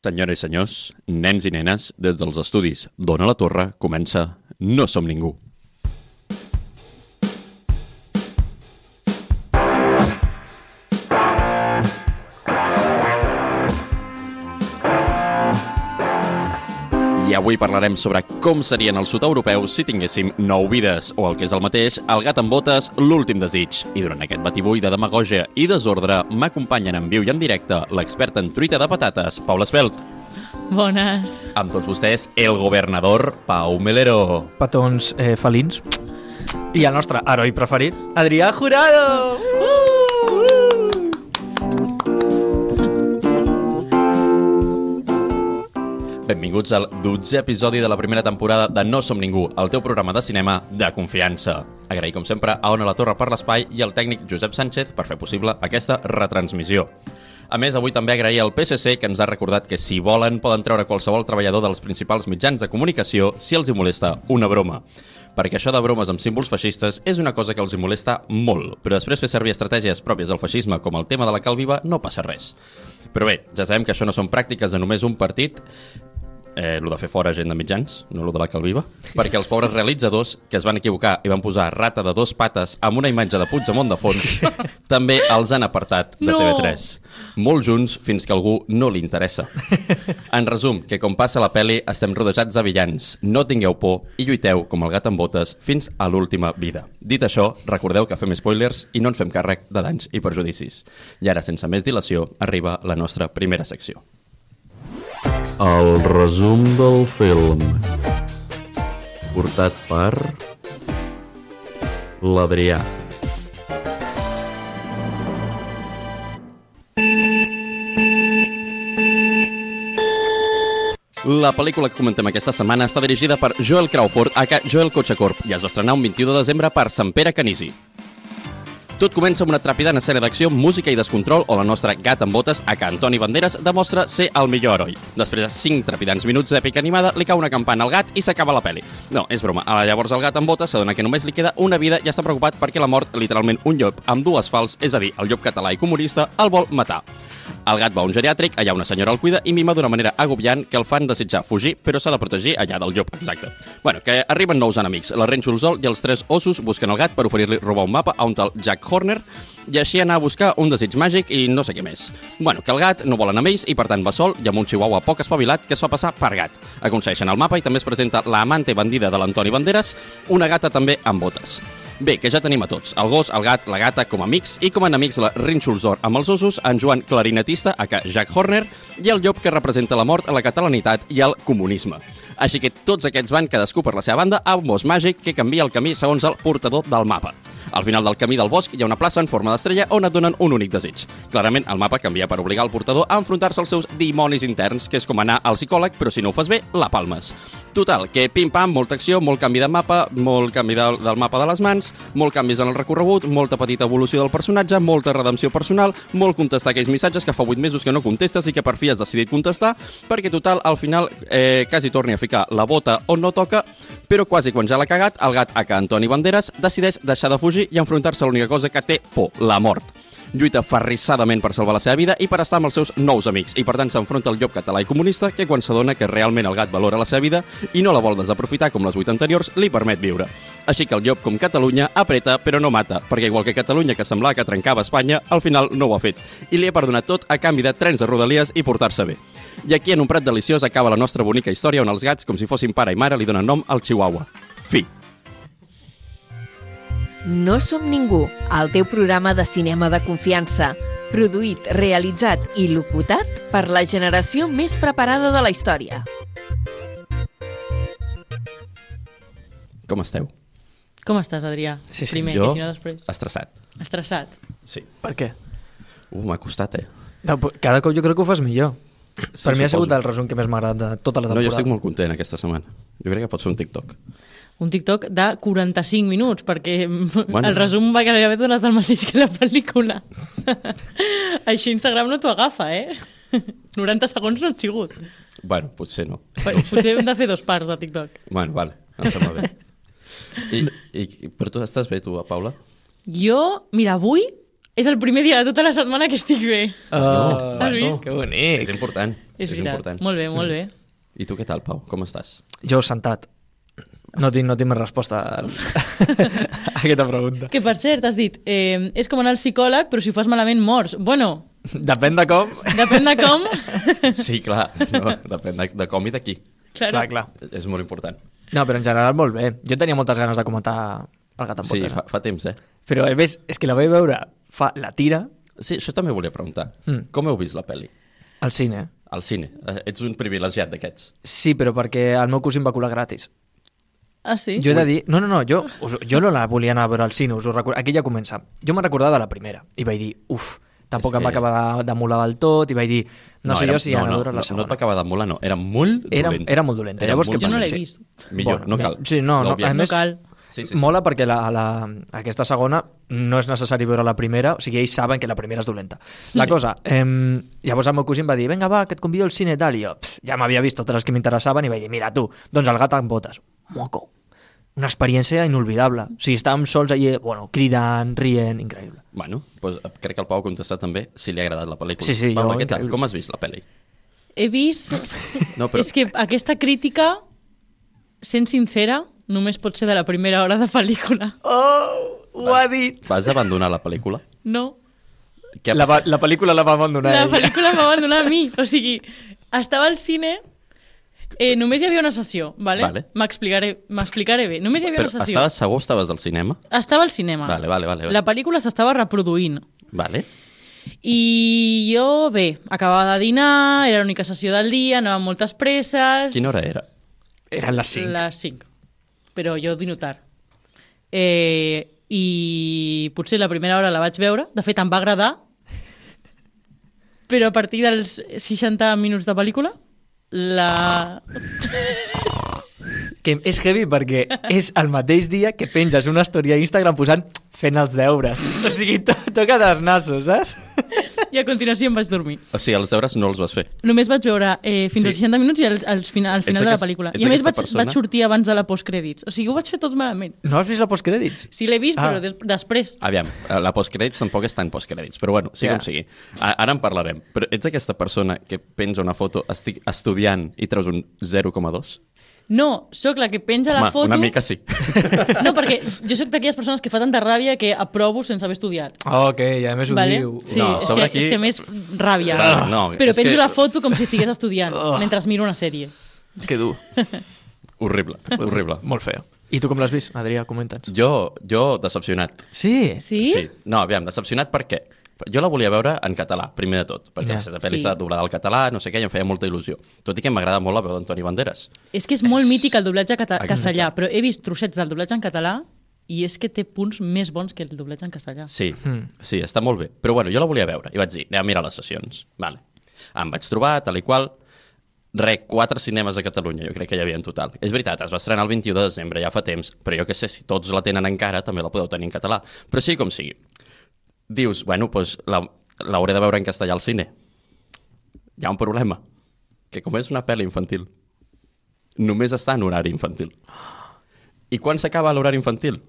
Senyores i senyors, nens i nenes, des dels estudis Dona la Torre comença No som ningú. Avui parlarem sobre com serien els sud-europeus si tinguéssim nou vides, o el que és el mateix, el gat amb botes, l'últim desig. I durant aquest batibull de demagogia i desordre m'acompanyen en viu i en directe l'expert en truita de patates, Paula Espelt. Bones. Amb tots vostès, el governador Pau Melero. petons eh, felins. I el nostre heroi preferit, Adrià Jurado! Benvinguts al 12è episodi de la primera temporada de No som ningú, el teu programa de cinema de confiança. Agrair, com sempre, a Ona la Torre per l'espai i al tècnic Josep Sánchez per fer possible aquesta retransmissió. A més, avui també agrair al PSC que ens ha recordat que si volen poden treure qualsevol treballador dels principals mitjans de comunicació si els hi molesta una broma perquè això de bromes amb símbols feixistes és una cosa que els hi molesta molt, però després fer servir estratègies pròpies del feixisme com el tema de la calviva no passa res. Però bé, ja sabem que això no són pràctiques de només un partit, eh, lo de fer fora gent de mitjans, no lo de la calviva, perquè els pobres realitzadors que es van equivocar i van posar rata de dos pates amb una imatge de Puigdemont de fons, també els han apartat de No! TV3. Molt junts fins que algú no li interessa. En resum, que com passa la peli, estem rodejats de villans. No tingueu por i lluiteu com el gat amb botes fins a l'última vida. Dit això, recordeu que fem spoilers i no ens fem càrrec de danys i perjudicis. I ara, sense més dilació, arriba la nostra primera secció. El resum del film portat per l'Adrià. La pel·lícula que comentem aquesta setmana està dirigida per Joel Crawford, aka Joel Cotxacorp, i es va estrenar un 21 de desembre per Sant Pere Canisi. Tot comença amb una trepidant escena d'acció, música i descontrol on el nostre gat amb botes, aka Antoni Banderas, demostra ser el millor heroi. Després de 5 trepidants minuts d'èpica animada, li cau una campana al gat i s'acaba la peli. No, és broma. Ara llavors el gat amb botes s'adona que només li queda una vida i està preocupat perquè l'ha mort literalment un llop amb dues fals, és a dir, el llop català i comunista, el vol matar. El gat va a un geriàtric, allà una senyora el cuida i mima d'una manera agobiant que el fan desitjar fugir, però s'ha de protegir allà del llop, exacte. Bueno, que arriben nous enemics. La Ren Xulzol i els tres ossos busquen el gat per oferir-li robar un mapa a un tal Jack Horner i així anar a buscar un desig màgic i no sé què més. Bueno, que el gat no vol anar amb ells i per tant va sol i amb un chihuahua poc espavilat que es fa passar per gat. Aconsegueixen el mapa i també es presenta la amante bandida de l'Antoni Banderas, una gata també amb botes. Bé, que ja tenim a tots, el gos, el gat, la gata com a amics i com a enemics la Rinxulzor amb els ossos, en Joan clarinetista, aka Jack Horner, i el llop que representa la mort, la catalanitat i el comunisme. Així que tots aquests van cadascú per la seva banda a un bosc màgic que canvia el camí segons el portador del mapa. Al final del camí del bosc hi ha una plaça en forma d'estrella on et donen un únic desig. Clarament, el mapa canvia per obligar el portador a enfrontar-se als seus dimonis interns, que és com anar al psicòleg, però si no ho fas bé, la palmes. Total, que pim-pam, molta acció, molt canvi de mapa, molt canvi del, del mapa de les mans, molt canvis en el recorregut, molta petita evolució del personatge, molta redempció personal, molt contestar aquells missatges que fa 8 mesos que no contestes i que per fi has decidit contestar, perquè total, al final, eh, quasi torni a ficar la bota on no toca, però quasi quan ja l'ha cagat, el gat aka Antoni Banderas decideix deixar de fugir i enfrontar-se a l'única cosa que té por, la mort lluita ferrissadament per salvar la seva vida i per estar amb els seus nous amics, i per tant s'enfronta al llop català i comunista que quan s'adona que realment el gat valora la seva vida i no la vol desaprofitar com les vuit anteriors, li permet viure. Així que el llop, com Catalunya, apreta però no mata, perquè igual que Catalunya, que semblava que trencava Espanya, al final no ho ha fet. I li ha perdonat tot a canvi de trens de rodalies i portar-se bé. I aquí, en un prat deliciós, acaba la nostra bonica història on els gats, com si fossin pare i mare, li donen nom al Chihuahua. Fi. No som ningú, el teu programa de cinema de confiança, produït, realitzat i locutat per la generació més preparada de la història. Com esteu? Com estàs, Adrià? Sí, sí, Primer, jo- i si no després. Estressat. Estressat. Sí. Per què? Uh, m'ha costat, eh? No, cada cop jo crec que ho fas millor. Sí, per mi ha sigut suposo. el resum que més m'ha agradat de tota la No, temporada. jo estic molt content aquesta setmana. Jo crec que pots fer un TikTok. Un TikTok de 45 minuts, perquè Bueno. bueno. el resum va gairebé donat el mateix que la pel·lícula. Així Instagram no t'ho agafa, eh? 90 segons no han sigut. Bueno, potser no. Potser hem de fer dos parts de TikTok. Bueno, vale, em sembla bé. I, i, però tu estàs bé, tu, Paula? Jo, mira, avui És el primer dia de tota la setmana que estic bé. Uh, Has vist? que bonic. És important. És veritat. important. Molt bé, molt bé. I tu què tal, Pau? Com estàs? Jo sentat. No tinc, no tinc més resposta a, a aquesta pregunta. Que per cert, has dit, eh, és com anar al psicòleg, però si ho fas malament mors. Bueno, Depèn de com. depèn de com. Sí, clar. No, depèn de, de com i de qui. claro. Clar, clar. És molt important. No, però en general molt bé. Jo tenia moltes ganes de comentar el gat amb Sí, fa, fa temps, eh? Però a més, és que la vaig veure fa la tira Sí, això també volia preguntar. Mm. Com heu vist la pel·li? al cine. Al cine. Eh, Ets un privilegiat d'aquests. Sí, però perquè el meu cosí em va colar gratis. Ah, sí? Jo he de dir... No, no, no, jo, us, jo no la volia anar a veure al cine, us ho record... aquí ja comença. Jo me'n recordava de la primera i vaig dir, uf, tampoc És em va acabar de- d'emular del tot i vaig dir, no, sé era, jo si no, no, veure la no, no segona. et va acabar de molar, no. Era molt Era- dolenta. era molt dolenta. Llavors, molt què Jo no l'he Sí. vist. Millor, Bueno, no cal. sí, no, no, a No més- cal. Sí, sí, sí. Mola perquè la, la, aquesta segona no és necessari veure la primera, o sigui, ells saben que la primera és dolenta. La cosa, eh, llavors el meu cosí em va dir, vinga, va, que et convido al cine i tal, i jo pff, ja m'havia vist totes les que m'interessaven i vaig dir, mira, tu, doncs el gat amb botes. Moco. Una experiència inolvidable. O sigui, estàvem sols allà, bueno, cridant, rient, increïble. Bueno, doncs crec que el Pau ha contestat també si li ha agradat la pel·lícula. Sí, sí, Paula, jo, què tal? Com has vist la pel·li? He vist... No, però... És que aquesta crítica, sent sincera, només pot ser de la primera hora de pel·lícula. Oh, ho ha dit! Vas abandonar la pel·lícula? No. Què La, la pel·lícula la va abandonar La ella. pel·lícula va abandonar a mi. O sigui, estava al cine... Eh, només hi havia una sessió, vale? Vale. M'explicaré m'explicaré bé. Només hi havia Però una sessió. estaves segur estaves al cinema? Estava al cinema. Vale, vale, vale, vale. La pel·lícula s'estava reproduint. Vale. I jo, bé, acabava de dinar, era l'única sessió del dia, anava amb moltes presses... Quina hora era? Eren les 5. Les 5. Però jo dino tard. Eh, I potser la primera hora la vaig veure. De fet, em va agradar. Però a partir dels 60 minuts de pel·lícula, la... Que és heavy perquè és el mateix dia que penges una història a Instagram posant fent els deures. O sigui, to toca't els nassos, saps? I a continuació em vaig dormir. O sigui, els deures no els vas fer. Només vaig veure eh, fins Sí. als 60 minuts i al, al final, al final de la pel·lícula. ets I a més vaig, persona? vaig sortir abans de la postcrèdits. O sigui, ho vaig fer tot malament. No has vist la postcrèdits? Sí, l'he vist, Ah. però des després. Aviam, eh, la postcrèdits tampoc està en postcrèdits, però bueno, sí Ja. com sigui. A- Ara en parlarem. Però ets aquesta persona que penja una foto, estic estudiant i treus un 0,2? No, sóc la que penja la Home, foto... una mica sí. No, perquè jo sóc d'aquelles persones que fa tanta ràbia que aprovo sense haver estudiat. Oh, ok, i a més ho Vale? diu. Sí, No, és, sobre que, aquí- és que més ràbia. Ah, no, Però penjo que- la foto com si estigués estudiant, Oh. mentre miro una sèrie. Que dur. Horrible, horrible. Molt feo. I tu com l'has vist, Adrià? Comenta'ns. Jo, jo decepcionat. Sí? Sí? Sí. No, aviam, decepcionat per què? Jo la volia veure en català, primer de tot, perquè yeah. la pel·li Sí. està doblada al català, no sé què, i em feia molta il·lusió. Tot i que m'agrada molt la veu d'Antoni Banderas. És que és molt mític el doblatge cata Exacte. castellà, però he vist trossets del doblatge en català i és que té punts més bons que el doblatge en castellà. Sí, Mm. sí, està molt bé. Però bueno, jo la volia veure i vaig dir, anem a mirar les sessions. Vale. Em vaig trobar, tal i qual, re, quatre cinemes a Catalunya, jo crec que hi havia en total. És veritat, es va estrenar el 21 de desembre, ja fa temps, però jo que sé, si tots la tenen encara, també la podeu tenir en català. Però sí com sigui. Dius, bueno, doncs la- l'hauré de veure en castellà al cine. Hi ha un problema, que com és una pel·li infantil, només està en horari infantil. I quan s'acaba l'horari infantil?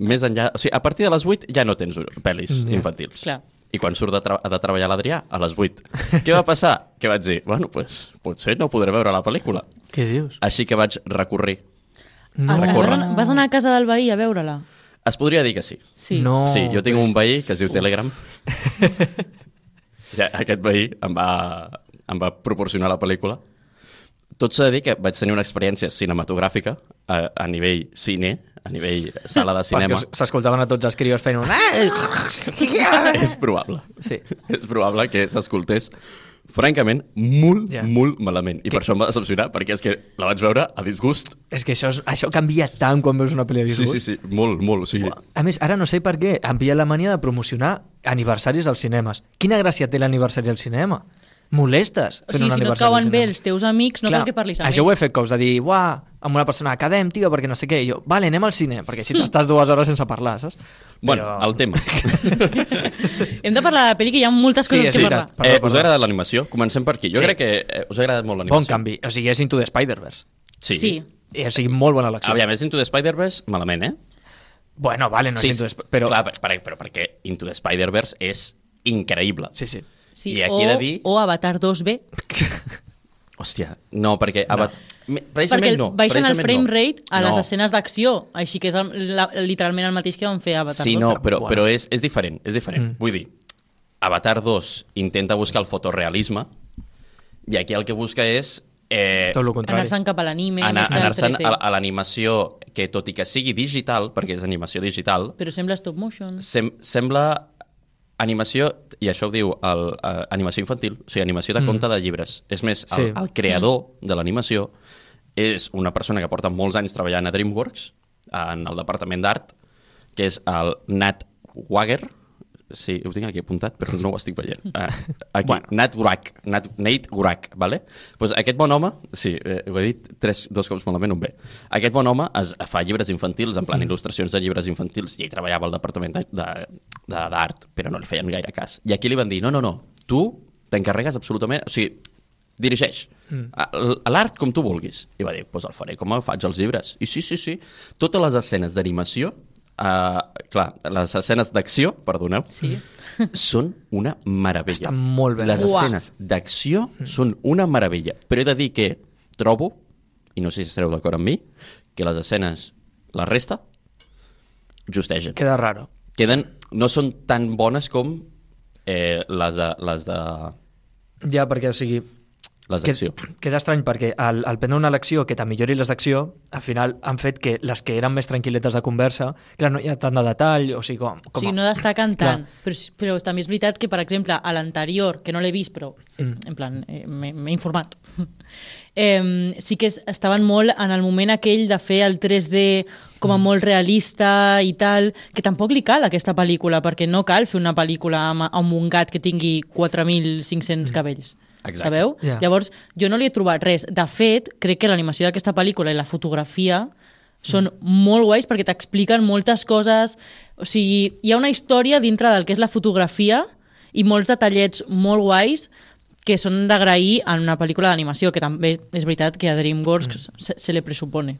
Més enllà... O sigui, a partir de les 8 ja no tens pel·lis Ja. infantils. Clar. I quan surt de, tra de treballar l'Adrià, a les 8. Què va passar? Que vaig dir, bueno, pues, potser no podré veure la pel·lícula. Què dius? Així que vaig recórrer. No. Ah, vas, Recorre. anar, vas anar a casa del veí a veure-la? Es podria dir que sí. Sí. No. sí, jo tinc un veí que es diu Telegram. ja, aquest veí em va, em va proporcionar la pel·lícula. Tot s'ha de dir que vaig tenir una experiència cinematogràfica a, a nivell cine, a nivell sala de cinema. S'escoltaven a tots els crios fent un... Ah! És probable. Sí. És probable que s'escoltés francament, molt, Ja. yeah. molt malament. I per això em va decepcionar, perquè és que la vaig veure a disgust. És que això, és, això canvia tant quan veus una pel·li de Sí, disgust. sí, sí, molt, molt. O sigui, A més, ara no sé per què han pillat la mania de promocionar aniversaris als cinemes. Quina gràcia té l'aniversari al cinema? Molestes O sigui, un si no et cauen bé els teus amics, no Clar, cal que parlis amb això ho he ells. fet cops, de dir, uah, amb una persona, quedem, tio, perquè no sé què. I jo, vale, anem al cine, perquè si t'estàs dues hores sense parlar, saps? bueno, el tema. Hem de parlar de la pel·li, que hi ha moltes Sí, coses és que veritat. parlar. eh, Perdó, us ha agradat l'animació? Comencem per aquí. Jo Sí. crec que eh, us ha agradat molt l'animació. Bon canvi. O sigui, és Into the Spider-Verse. Sí. Sí. I, o sigui, molt bona elecció. Aviam, és Into the Spider-Verse malament, eh? Bueno, vale, no sí, és Into the Sp- però... Clar, per, per, però perquè Into the Spider-Verse és increïble. Sí, sí. Sí, I aquí o, he de dir- o Avatar 2B, Hòstia, no, perquè... No. Avat... Me- perquè Precisament no. baixen el precisament frame no. rate a les No. escenes d'acció, així que és el, la, literalment el mateix que van fer Avatar Sí, 2. no, però, bueno. però és, és diferent, és diferent. Mm. Vull dir, Avatar 2 intenta buscar el fotorealisme i aquí el que busca és eh, Tot el contrari. Anar-se'n cap a l'anime, anar, anar-se'n 3D. a, a l'animació que, tot i que sigui digital, perquè és animació digital, Però sembla stop motion. sem sembla animació, i això ho diu el, uh, animació infantil, o sigui, animació de Mm. conte de llibres. És més, el, Sí. el creador de l'animació és una persona que porta molts anys treballant a DreamWorks, en el departament d'art, que és el Nat Wager, sí, ho tinc aquí apuntat, però no ho estic veient. Uh, aquí, bueno. Nat Gurak, Nat, Nate Gurak, vale? pues aquest bon home, sí, eh, ho he dit tres, dos cops malament, un bé. Aquest bon home es, fa llibres infantils, en plan il·lustracions de llibres infantils, i ell treballava al departament d'art, de, de, d'art, però no li feien gaire cas. I aquí li van dir, no, no, no, tu t'encarregues absolutament, o sigui, dirigeix a l'art com tu vulguis. I va dir, doncs pues el faré com faig els llibres. I sí, sí, sí, totes les escenes d'animació, uh, clar, les escenes d'acció, perdoneu, Sí. són una meravella. Estan molt bé. Les Uah. escenes d'acció són una meravella. Però he de dir que trobo, i no sé si estareu d'acord amb mi, que les escenes, la resta, justegen. Queda raro. Queden, no són tan bones com eh, les de, les de Ja, perquè, o sigui, les que, d'acció. queda estrany perquè al, al prendre una elecció que te millori les d'acció, al final han fet que les que eren més tranquil·letes de conversa, clar, no hi ha tant de detall, o sigui, com... Com sigui, no destaquen tant. Però, però també és veritat que, per exemple, a l'anterior, que no l'he vist, però Mm. en plan, eh, m'he informat, eh, sí que es- estaven molt en el moment aquell de fer el 3D com a Mm. molt realista i tal, que tampoc li cal aquesta pel·lícula, perquè no cal fer una pel·lícula amb, amb un gat que tingui 4.500 cabells. Exacte. Sabeu? Ja. Llavors, jo no li he trobat res. De fet, crec que l'animació d'aquesta pel·lícula i la fotografia són molt guais perquè t'expliquen moltes coses. O sigui, hi ha una història dintre del que és la fotografia i molts detallets molt guais que són d'agrair en una pel·lícula d'animació, que també és veritat que a DreamWorks se, se li presupone.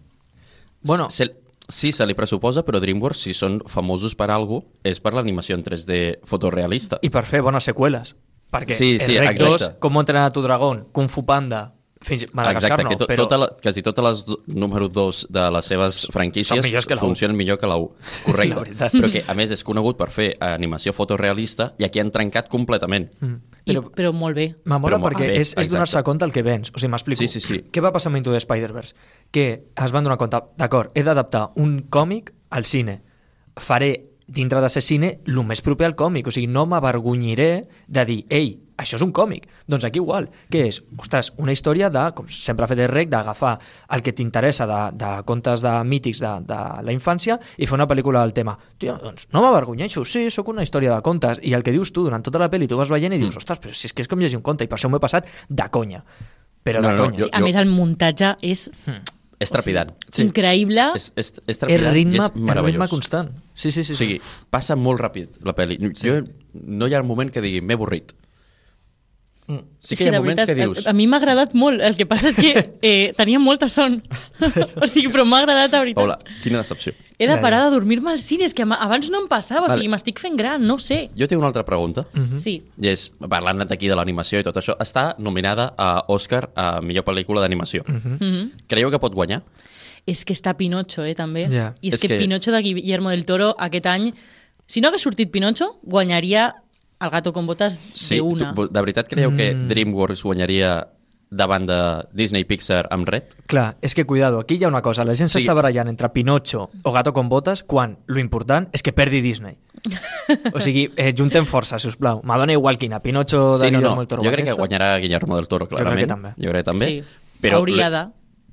Bueno. Se, sí, se li pressuposa, però DreamWorks, si són famosos per alguna és per l'animació en 3D fotorealista. I per fer bones seqüeles. Perquè Sí, sí, el Rec 2, exacte. Com entrenar a tu dragón, Kung Fu Panda, fins Madagascar Exacte, no, que to, però... tota la, quasi totes les do, número 2 de les seves franquícies són millors que la u. funcionen millor que la 1. Correcte. La però que, a més, és conegut per fer animació fotorealista i aquí han trencat completament. Mm. I, Però però molt bé. m'amola Però molt perquè bé, és, és donar-se compte el que vens. O sigui, m'explico. Sí, sí, sí. Què va passar amb Into the Spider-Verse? Que es van donar compte, d'acord, he d'adaptar un còmic al cine. Faré dintre de ser cine el més proper al còmic. O sigui, no m'avergonyiré de dir, ei, això és un còmic. Doncs aquí igual. Què és? Ostres, una història de, com sempre ha fet el rec, d'agafar el que t'interessa de, de contes de mítics de, de la infància i fer una pel·lícula del tema. Tio, doncs no m'avergonyeixo, sí, sóc una història de contes. I el que dius tu durant tota la pel·li, tu vas veient i dius, ostres, però si és que és com llegir un conte, i per això m'ho he passat de conya. Però No, de no, conya. jo- A més, el muntatge és És trepidant. sí. increïble. És, és, és trepidant ritme, i és meravellós. ritme constant. Sí, sí, sí. O sigui, passa molt ràpid la pel·li. Sí. Jo, no hi ha un moment que digui, m'he avorrit. Mm. Sí És que hi ha moments veritat, que dius... A, a mi m'ha agradat molt. El que passa és que eh, tenia molta son. o sigui, però m'ha agradat, de veritat. Paula, quina decepció. He de parar de dormir-me al cine, és que abans no em passava, Vale. o sigui, m'estic fent gran, no sé. Jo tinc una altra pregunta. Mhm. Sí, I és, parlant d'aquí de l'animació i tot això, està nominada a Òscar a millor pel·lícula d'animació. Mhm. Mhm. Creieu que pot guanyar? és que està Pinocho, eh, també. Ja. I és, És que, que- Pinocho de Guillermo del Toro aquest any, si no hagués sortit Pinocho, guanyaria el gato con botas Sí, de una. tu, de veritat creieu que Mm. DreamWorks guanyaria davant de Disney Pixar amb Red? Clar, és que cuidado, aquí hi ha una cosa, la gent Sí. s'està barallant entre Pinocho o Gato con botes quan lo important és que perdi Disney. O sigui, eh, juntem força, si us plau. M'adona igual quina, Pinocho de Sí, no, Guillermo no. del Toro. Jo crec que aquesta. guanyarà Guillermo del Toro, crec que clarament. també. Jo crec que també. Sí, Però, hauria de.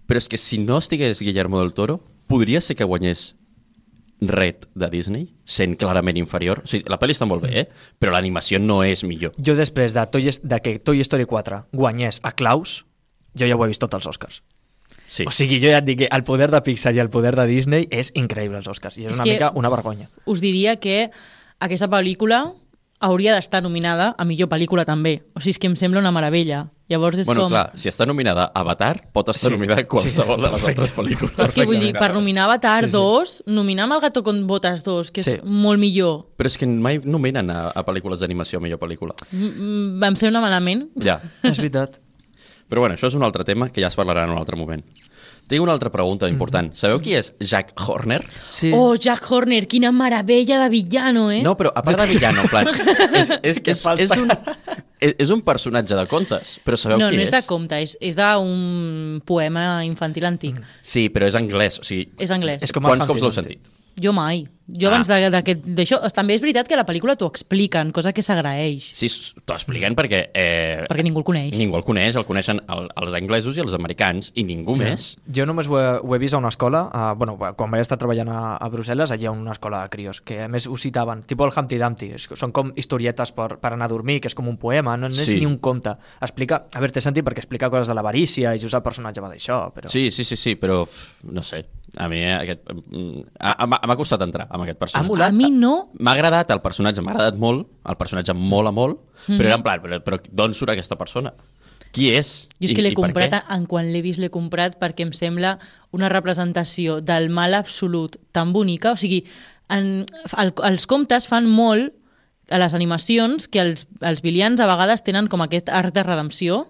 Però és que si no estigués Guillermo del Toro, podria ser que guanyés Red de Disney, sent clarament inferior. O sigui, la pel·li està molt bé, eh? però l'animació no és millor. Jo després de, Toy, de que Toy Story 4 guanyés a Klaus, jo ja ho he vist tots els Oscars. Sí. O sigui, jo ja et dic que el poder de Pixar i el poder de Disney és increïble, els Oscars. I és, És una mica una vergonya. Us diria que aquesta pel·lícula hauria d'estar nominada a millor pel·lícula també. O sigui, és que em sembla una meravella. Llavors és Bueno, com... clar, si està nominada Avatar, pot estar Sí, nominada a qualsevol sí, de les altres pel·lícules. És que vull dir, per nominar Avatar Sí, sí. 2, nominar amb el Gato con Botas 2, que és Sí. molt millor, Però és que mai nominen a, a pel·lícules d'animació a millor pel·lícula. mm, em sembla malament. Ja. És veritat. Però bueno, això és un altre tema que ja es parlarà en un altre moment. Tinc una altra pregunta important. Sabeu qui és Jack Horner? Sí. Oh, Jack Horner, quina meravella de villano, eh? No, però a part de villano, en plan, és, és, Que és, és, un, és, és un personatge de contes, però sabeu no, qui no és? és de compte, és, és d'un poema infantil antic. Sí, però és anglès, o sigui, És anglès. És com quants cops l'heu sentit? Jo mai. Jo Ah. abans de- d'aquest- d'això... També és veritat que a la pel·lícula t'ho expliquen, cosa que s'agraeix, Sí, t'ho expliquen perquè... Eh, perquè ningú el coneix. Ningú el coneix, el coneixen el, els anglesos i els americans, i ningú més. Jo només ho he, ho he vist a una escola, a, bueno, quan vaig estar treballant a, a Brussel·les, allà hi ha una escola de crios, que a més ho citaven, tipus el Humpty Dumpty, és, són com historietes per, per anar a dormir, que és com un poema, no, no és Sí. ni un conte. Explica, a veure, té sentit perquè explica coses de l'avarícia i just el personatge va d'això, però... Sí, sí, sí, sí, però no sé. A mi eh, aquest, mm, m'ha costat entrar amb aquest personatge. molat. A mi no, M'ha agradat el personatge, m'ha agradat molt, el personatge em mola molt, Mhm. però era en plan, però, però d'on surt aquesta persona? Qui és? Jo és que l'he comprat, què? en quan l'he vist l'he comprat perquè em sembla una representació del mal absolut tan bonica. O sigui, en, el, els contes fan molt a les animacions que els, els bilians a vegades tenen com aquest arc de redempció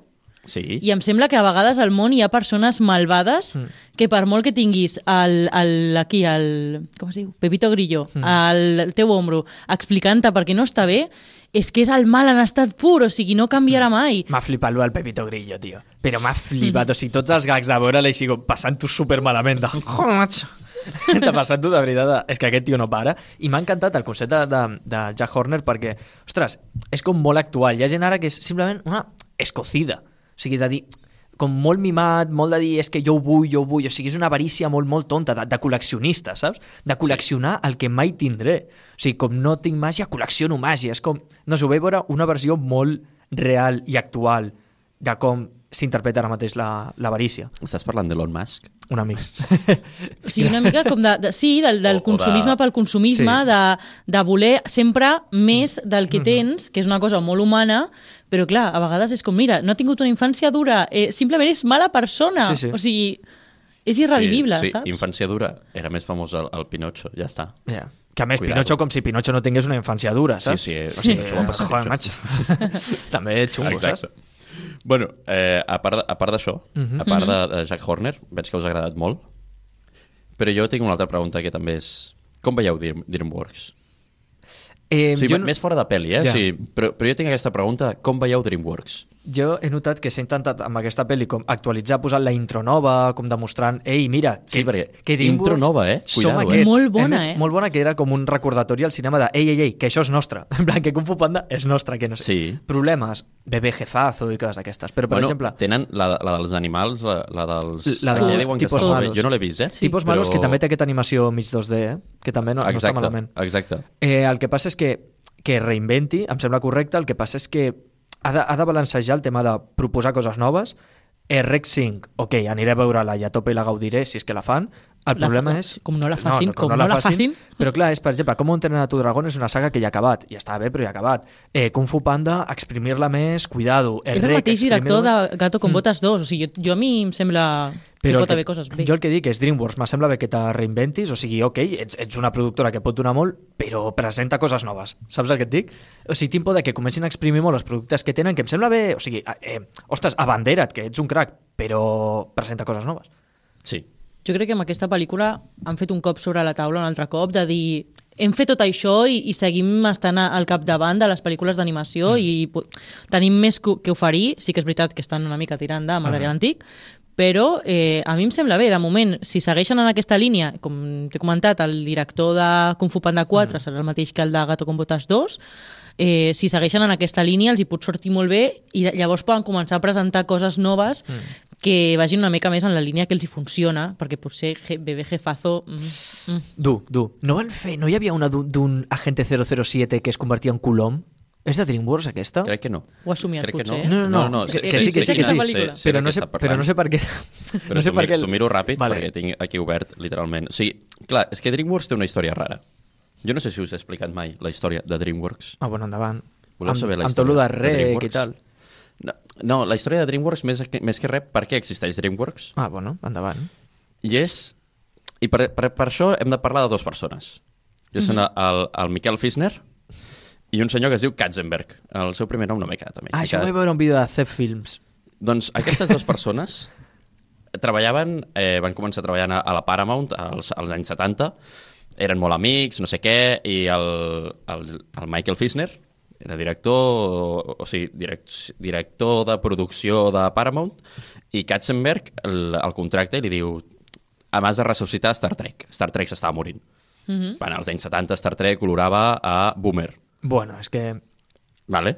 Sí. i em sembla que a vegades al món hi ha persones malvades Mm. que per molt que tinguis el, el, aquí, el, com es diu? Pepito Grillo, Mm. al el teu ombro, explicant-te per què no està bé, és que és el mal en estat pur, o sigui, no canviarà mai. M'ha flipat el Pepito Grillo, tio. Però m'ha flipat, o sigui, tots els gags de veure l'he sigut passant-ho super malament. De... Oh, macho. de passant-ho de veritat, de... és que aquest tio no para. I m'ha encantat el concepte de, de Jack Horner perquè, ostres, és com molt actual. Hi ha gent ara que és simplement una escocida. O sigui, de dir, com molt mimat, molt de dir és que jo ho vull, jo ho vull, o sigui, és una avarícia molt, molt tonta, de, de col·leccionista, saps? De col·leccionar el que mai tindré. O sigui, com no tinc màgia, col·lecciono màgia. És com, no sé, ho veure una versió molt real i actual de com s'interpreta ara mateix la- l'avarícia, Estàs parlant d'Elon Musk? una mica. O sigui, una mica com de, de sí, del, del O- o consumisme de- pel consumisme, Sí. de, de voler sempre més del que tens, que és una cosa molt humana, però clar, a vegades és com, mira, no ha tingut una infància dura, eh, simplement és mala persona. Sí, sí. O sigui, és irredimible, sí, sí, saps? infància dura. Era més famós el, el Pinocho, ja està. Yeah. Que a més, Cuidado. Pinocho com si Pinocho no tingués una infància dura, Sí, saps? sí, eh, O sigui, Pinocho va passar joder, macho. També xungo, Exacte. saps? Bueno, eh, a part, a part d'això, Mhm. a part de, de Jack Horner, veig que us ha agradat molt, però jo tinc una altra pregunta que també és... Com veieu Dream, DreamWorks? Eh, o sigui, jo, més fora de pel·li, eh? Ja. Sí, però, però jo tinc aquesta pregunta, com veieu DreamWorks? Jo he notat que s'ha intentat amb aquesta pel·li com actualitzar, posant la intro nova, com demostrant, ei, mira, Sí, perquè que intro nova, eh? Som Cuidado, eh? aquests. Molt bona, més, eh? Molt bona, que era com un recordatori al cinema de ei, ei, ei, que això és nostre. En plan, que Kung Fu Panda és nostre, que no sé. Sí. Problemes, bebé jefazo i coses d'aquestes. Però, per bueno, exemple, tenen la, la dels animals, la, la dels... La Allà de diuen que tipus malos. Jo no l'he vist, eh? tipus Però- malos que també té aquesta animació mig 2D, eh? que també no, no està Exacte, malament. exacte. Eh, el que passa és que, que reinventi, em sembla correcte, el que passa és que ha de, ha de balancejar el tema de proposar coses noves. Eh, Rec 5, ok, aniré a veure-la i a tope i la gaudiré si és que la fan. El La- problema és... com no la facin, com no la facin. Però clar, és, per exemple, Com entrenar a tu dragón és una saga que ja ha acabat. Ja està bé, però ja ha acabat. Eh, Kung Fu Panda, exprimir-la més, cuidado. és el Rec, mateix director de Gato con Mm. Botas 2, o sigui, jo, jo a mi em sembla que Però pot el haver coses bé. Jo el que dic és DreamWorks, me sembla bé que te reinventis, o sigui, ok, ets, ets una productora que pot donar molt, però presenta coses noves. Saps el que et dic? O sigui, tinc por de que comencin a exprimir molt els productes que tenen, que em sembla bé, o sigui, eh, ostres, abandera't, que ets un crac, però presenta coses noves. Sí. Jo crec que amb aquesta pel·lícula han fet un cop sobre la taula un altre cop de dir hem fet tot això i, i seguim estant al capdavant de les pel·lícules d'animació mm. i tenim més que, que oferir. Sí que és veritat que estan una mica tirant de material antic, però eh, a mi em sembla bé, de moment, si segueixen en aquesta línia, com t'he comentat, el director de Kung Fu Panda 4 serà el mateix que el de Gato con Botas 2, eh, si segueixen en aquesta línia els hi pot sortir molt bé i llavors poden començar a presentar coses noves que vagin una mica més en la línia que els hi funciona, perquè potser je, bebé jefazo... Mm, mm. Du, du. No van fer, no hi havia una d'un- agente 007 que es convertia en Colom? És de DreamWorks, aquesta? Crec que no. Ho ha Crec que potser. no. eh? No, no, no, que- que sí, que sí, que sí. però, no sé, però no sé per què... Però no sé per miro, què... t'ho miro ràpid Vale. perquè tinc aquí obert, literalment. O sigui, clar, és que DreamWorks té una història rara. Jo no sé si us he explicat mai la història de DreamWorks. Ah, bueno, endavant. Voleu amb, saber la amb tot història lo de rec i tal. No, la història de DreamWorks, més que, més que res, per què existeix DreamWorks? Ah, bueno, endavant. I és... I per, per, per això hem de parlar de dues persones. Que són el, el Miquel Fisner i un senyor que es diu Katzenberg. El seu primer nom no m'he quedat. a mi. Ah, això ho vaig veure un vídeo de Zep Films. Doncs aquestes dues persones treballaven, eh, van començar treballant a, a la Paramount als, als anys 70, eren molt amics, no sé què, i el, el, el Michael Fisner era director, o, o sigui, direct, director de producció de Paramount, i Katzenberg el, el contracte i li diu abans de ressuscitar Star Trek. Star Trek s'estava morint. Mm -hmm. Bueno, als anys 70 Star Trek olorava a Boomer. Bueno, és que... Vale?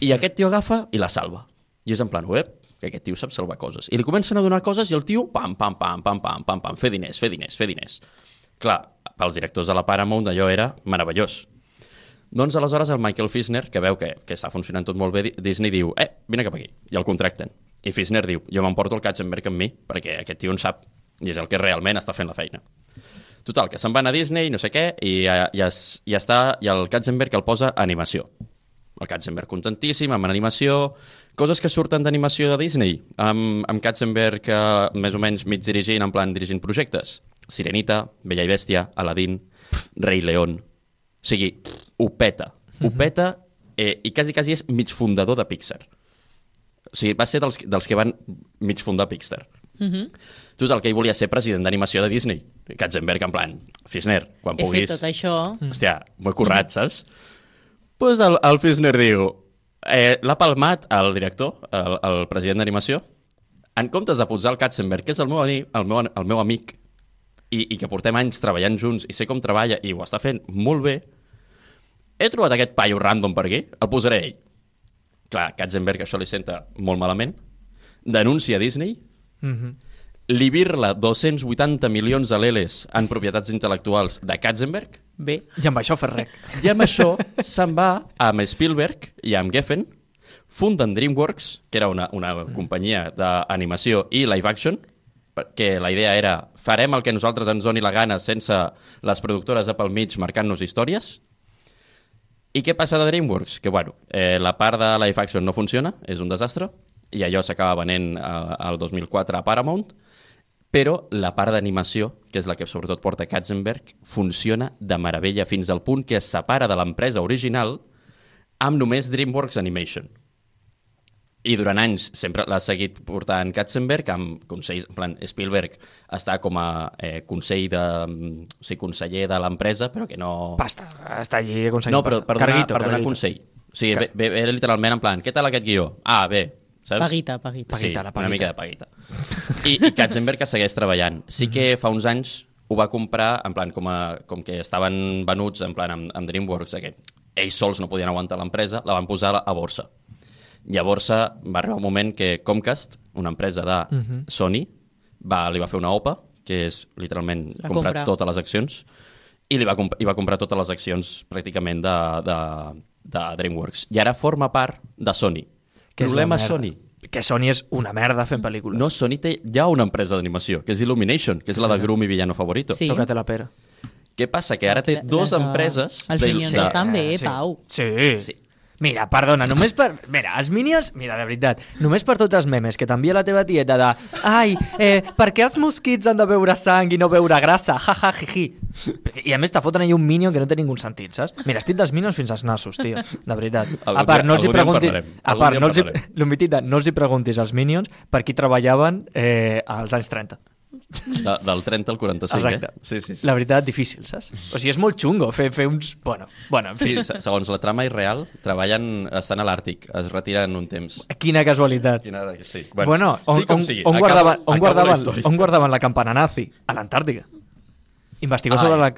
I aquest tio agafa i la salva. I és en plan, web, que aquest tio sap salvar coses. I li comencen a donar coses i el tio, pam, pam, pam, pam, pam, pam, pam, fer diners, fer diners, fer diners. Clar, pels directors de la Paramount allò era meravellós. Doncs aleshores el Michael Fisner, que veu que, que està funcionant tot molt bé, Di- Disney diu, eh, vine cap aquí, i el contracten. I Fisner diu, jo m'emporto el Katzenberg amb mi, perquè aquest tio en sap, i és el que realment està fent la feina. Total, que se'n van a Disney, no sé què, i ja, ja, es- ja està, i el Katzenberg el posa a animació. El Katzenberg contentíssim, amb animació, coses que surten d'animació de Disney, amb, amb Katzenberg eh, més o menys mig dirigint, en plan dirigint projectes. Sirenita, Bella i Bèstia, Aladdin, Rei León. O sigui, ho peta. Ho peta eh, i quasi, quasi és mig fundador de Pixar. O sigui, va ser dels, dels que van mig fundar Pixar. Mm -hmm. Total, que ell volia ser president d'animació de Disney. Katzenberg, en plan, Fisner, quan He fet puguis... tot això. Hòstia, m'ho he currat, saps? Doncs pues el, el Fisner diu... Eh, L'ha palmat el director, el, el president d'animació, en comptes de posar el Katzenberg, que és el meu, el meu, el meu amic, i, i que portem anys treballant junts, i sé com treballa, i ho està fent molt bé, he trobat aquest paio random per aquí, el posaré ell. Clar, Katzenberg això li senta molt malament, denuncia Disney, Mm -hmm. li virla 280 milions de leles en propietats intel·lectuals de Katzenberg, Bé. I amb això fer rec. i amb això se'n va amb Spielberg i amb Geffen, funden DreamWorks, que era una, una companyia d'animació i live action, perquè la idea era farem el que nosaltres ens doni la gana sense les productores de pel mig marcant-nos històries. I què passa de DreamWorks? Que, bueno, eh, la part de live action no funciona, és un desastre, i allò s'acaba venent eh, al 2004 a Paramount, però la part d'animació, que és la que sobretot porta Katzenberg, funciona de meravella fins al punt que es separa de l'empresa original amb només DreamWorks Animation. I durant anys sempre l'ha seguit portant Katzenberg amb consells, en plan, Spielberg està com a eh, consell de, mm, o sigui, conseller de l'empresa, però que no... Pasta, està allí aconseguint No, però pasta. per donar, Carguito, per donar carguito. consell. O sigui, ve, ve, ve literalment en plan, què tal aquest guió? Ah, bé, saps? Paguita, paguita. Paguita, sí, la una paguita. mica de paguita. I, i Katzenberg que segueix treballant. Sí que fa uns anys ho va comprar, en plan, com, a, com que estaven venuts en plan amb, amb DreamWorks, que ells sols no podien aguantar l'empresa, la van posar a, a borsa. I a borsa va arribar un moment que Comcast, una empresa de Mhm. Sony, va, li va fer una OPA, que és literalment Va comprar comprar. totes les accions, i li va, comp i va comprar totes les accions pràcticament de, de, de DreamWorks. I ara forma part de Sony. Que és Problema merda. Sony. Que Sony és una merda fent pel·lícules. No, Sony té ja una empresa d'animació, que és Illumination, que és la de Gru, mi villano favorito. Sí. Tócate la pera. Què passa? Que ara té dues les empreses... Els de- Minions de- estan bé, sí. Pau. Sí. Sí. Mira, perdona, només per... Mira, els Minions... Mira, de veritat, només per tots els memes que t'envia la teva tieta de ai, eh, per què els mosquits han de beure sang i no beure grassa? Ja, ja, jiji. I a més te foten allà un Minion que no té ningú sentit, saps? Mira, estic dels Minions fins als nassos, tio, de veritat. Algun a part, no els hi preguntis... A part, no els, hi, no els hi preguntis als Minions per qui treballaven eh, als anys 30. De, del 30 al 45, Exacte. eh? Sí, sí, sí. La veritat, difícil, saps? O sigui, és molt xungo fer, fer uns... Bueno, bueno. Sí, se- segons la trama irreal, treballen, estan a l'Àrtic, es retiren un temps. Quina casualitat. Quina, sí. Bueno, bueno on, sí on, sigui. on, acabo- guardaven, on, guardaven, on guardaven la campana nazi? A l'Antàrtica. Investigó sobre la...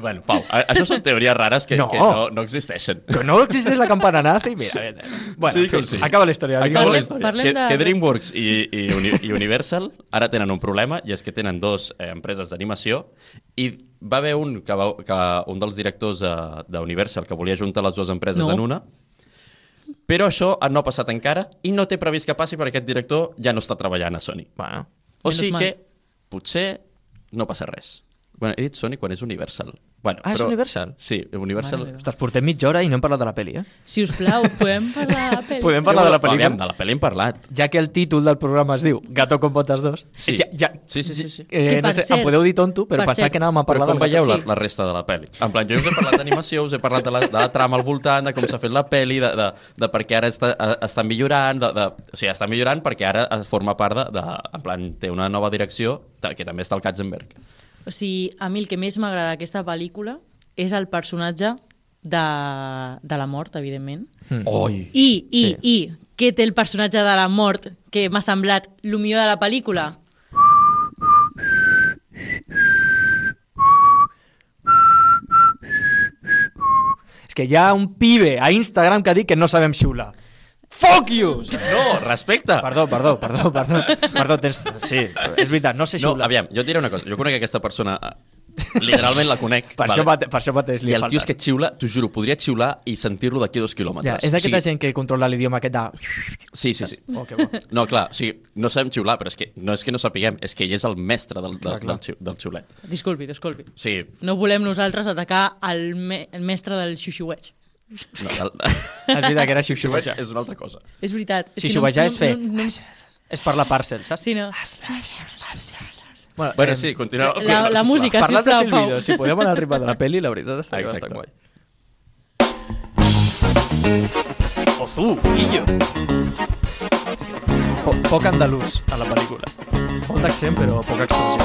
Bueno, Pau, això són teories rares que No. no, que no, no existeixen. Que no existeix la campana nazi? Mira, mira. Bueno, Sí fi, sí. acaba la història. Acaba Parlem- la història. parlem que, de- que DreamWorks i, i, Uni, i Universal ara tenen un problema i és que tenen dos eh, empreses d'animació i va haver un, que, va, que un dels directors de- d'Universal que volia juntar les dues empreses No. en una però això no ha passat encara i no té previst que passi perquè aquest director ja no està treballant a Sony. Bueno, O sigui que potser no passa res. Bueno, he dit Sony quan és Universal. Bueno, Ah, és però... Universal? Sí, Universal... Mare. Ostres, portem mitja hora i no hem parlat de la pel·li, eh? Si us plau, podem parlar de la pel·li? Podem parlar de la? Aviam, de la pel·li hem parlat. Ja que el títol del programa es diu Gato con botas 2, Sí. ja, ja, Sí, sí, sí, sí. Eh, Que, no sé, cert- em podeu dir tonto, però per pensava cert- que anàvem a Però parlar com del veieu la, Sí. la resta de la pel·li? En plan, jo us he parlat d'animació, us he parlat de la, de la trama al voltant, de com s'ha fet la pel·li, de, de, de per què ara està, eh, està millorant, de, de, o sigui, està millorant perquè ara forma part de, de, en plan, té una nova direcció, que també està el Katzenberg. O sigui, a mi el que més m'agrada d'aquesta pel·lícula és el personatge de, de la mort, evidentment. Hmm. Oi! I, i, Sí. i, què té el personatge de la mort que m'ha semblat el millor de la pel·lícula? És que hi ha un pibe a Instagram que ha dit que no sabem xiular. Fuck you! No, respecte! Perdó, perdó, perdó, perdó. Perdó, tens... Sí, és veritat, no sé No, xiular. aviam, jo et diré una cosa. Jo conec aquesta persona, eh, literalment la conec. Per, això, mate, per això mateix li I el tio és que xiula, t'ho juro, podria xiular i sentir-lo d'aquí a dos quilòmetres. Ja, és aquesta o sigui, gent que controla l'idioma aquest de... Sí, sí, sí. Oh, que bo. No, clar, o sigui, no sabem xiular, però és que no és que no sapiguem, és que ell és el mestre del, del, Clar, clar. del, xiu, del xiulet. Disculpi, disculpi. Sí, No volem nosaltres atacar el, me el mestre del xuxueig. No, el, És veritat que era xiuxiuejar. és una altra cosa. És veritat. És que Xiuxiuejar és fer... No, no, És parlar parcel, saps? sí, no. Bueno, Bueno, eh, sí, continua. La- la música, Parlant de sisplau, Pau. Silvido, si podem anar al ritme de la pel·li, la veritat està Exacte. bastant guai. Ozu, guillo. Po poc andalús a la pel·lícula. Molt d'accent, però poca expressió.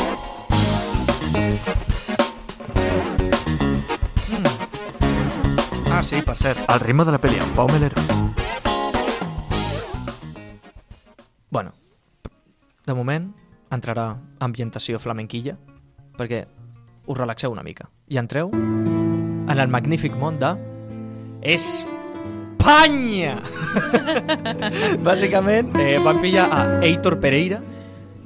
Ah, sí, per cert, el ritme de la pel·li, amb Pau Melero. Bueno, de moment entrarà ambientació flamenquilla perquè us relaxeu una mica i entreu en el magnífic món de Espanya! Bàsicament, eh, van pillar a Heitor Pereira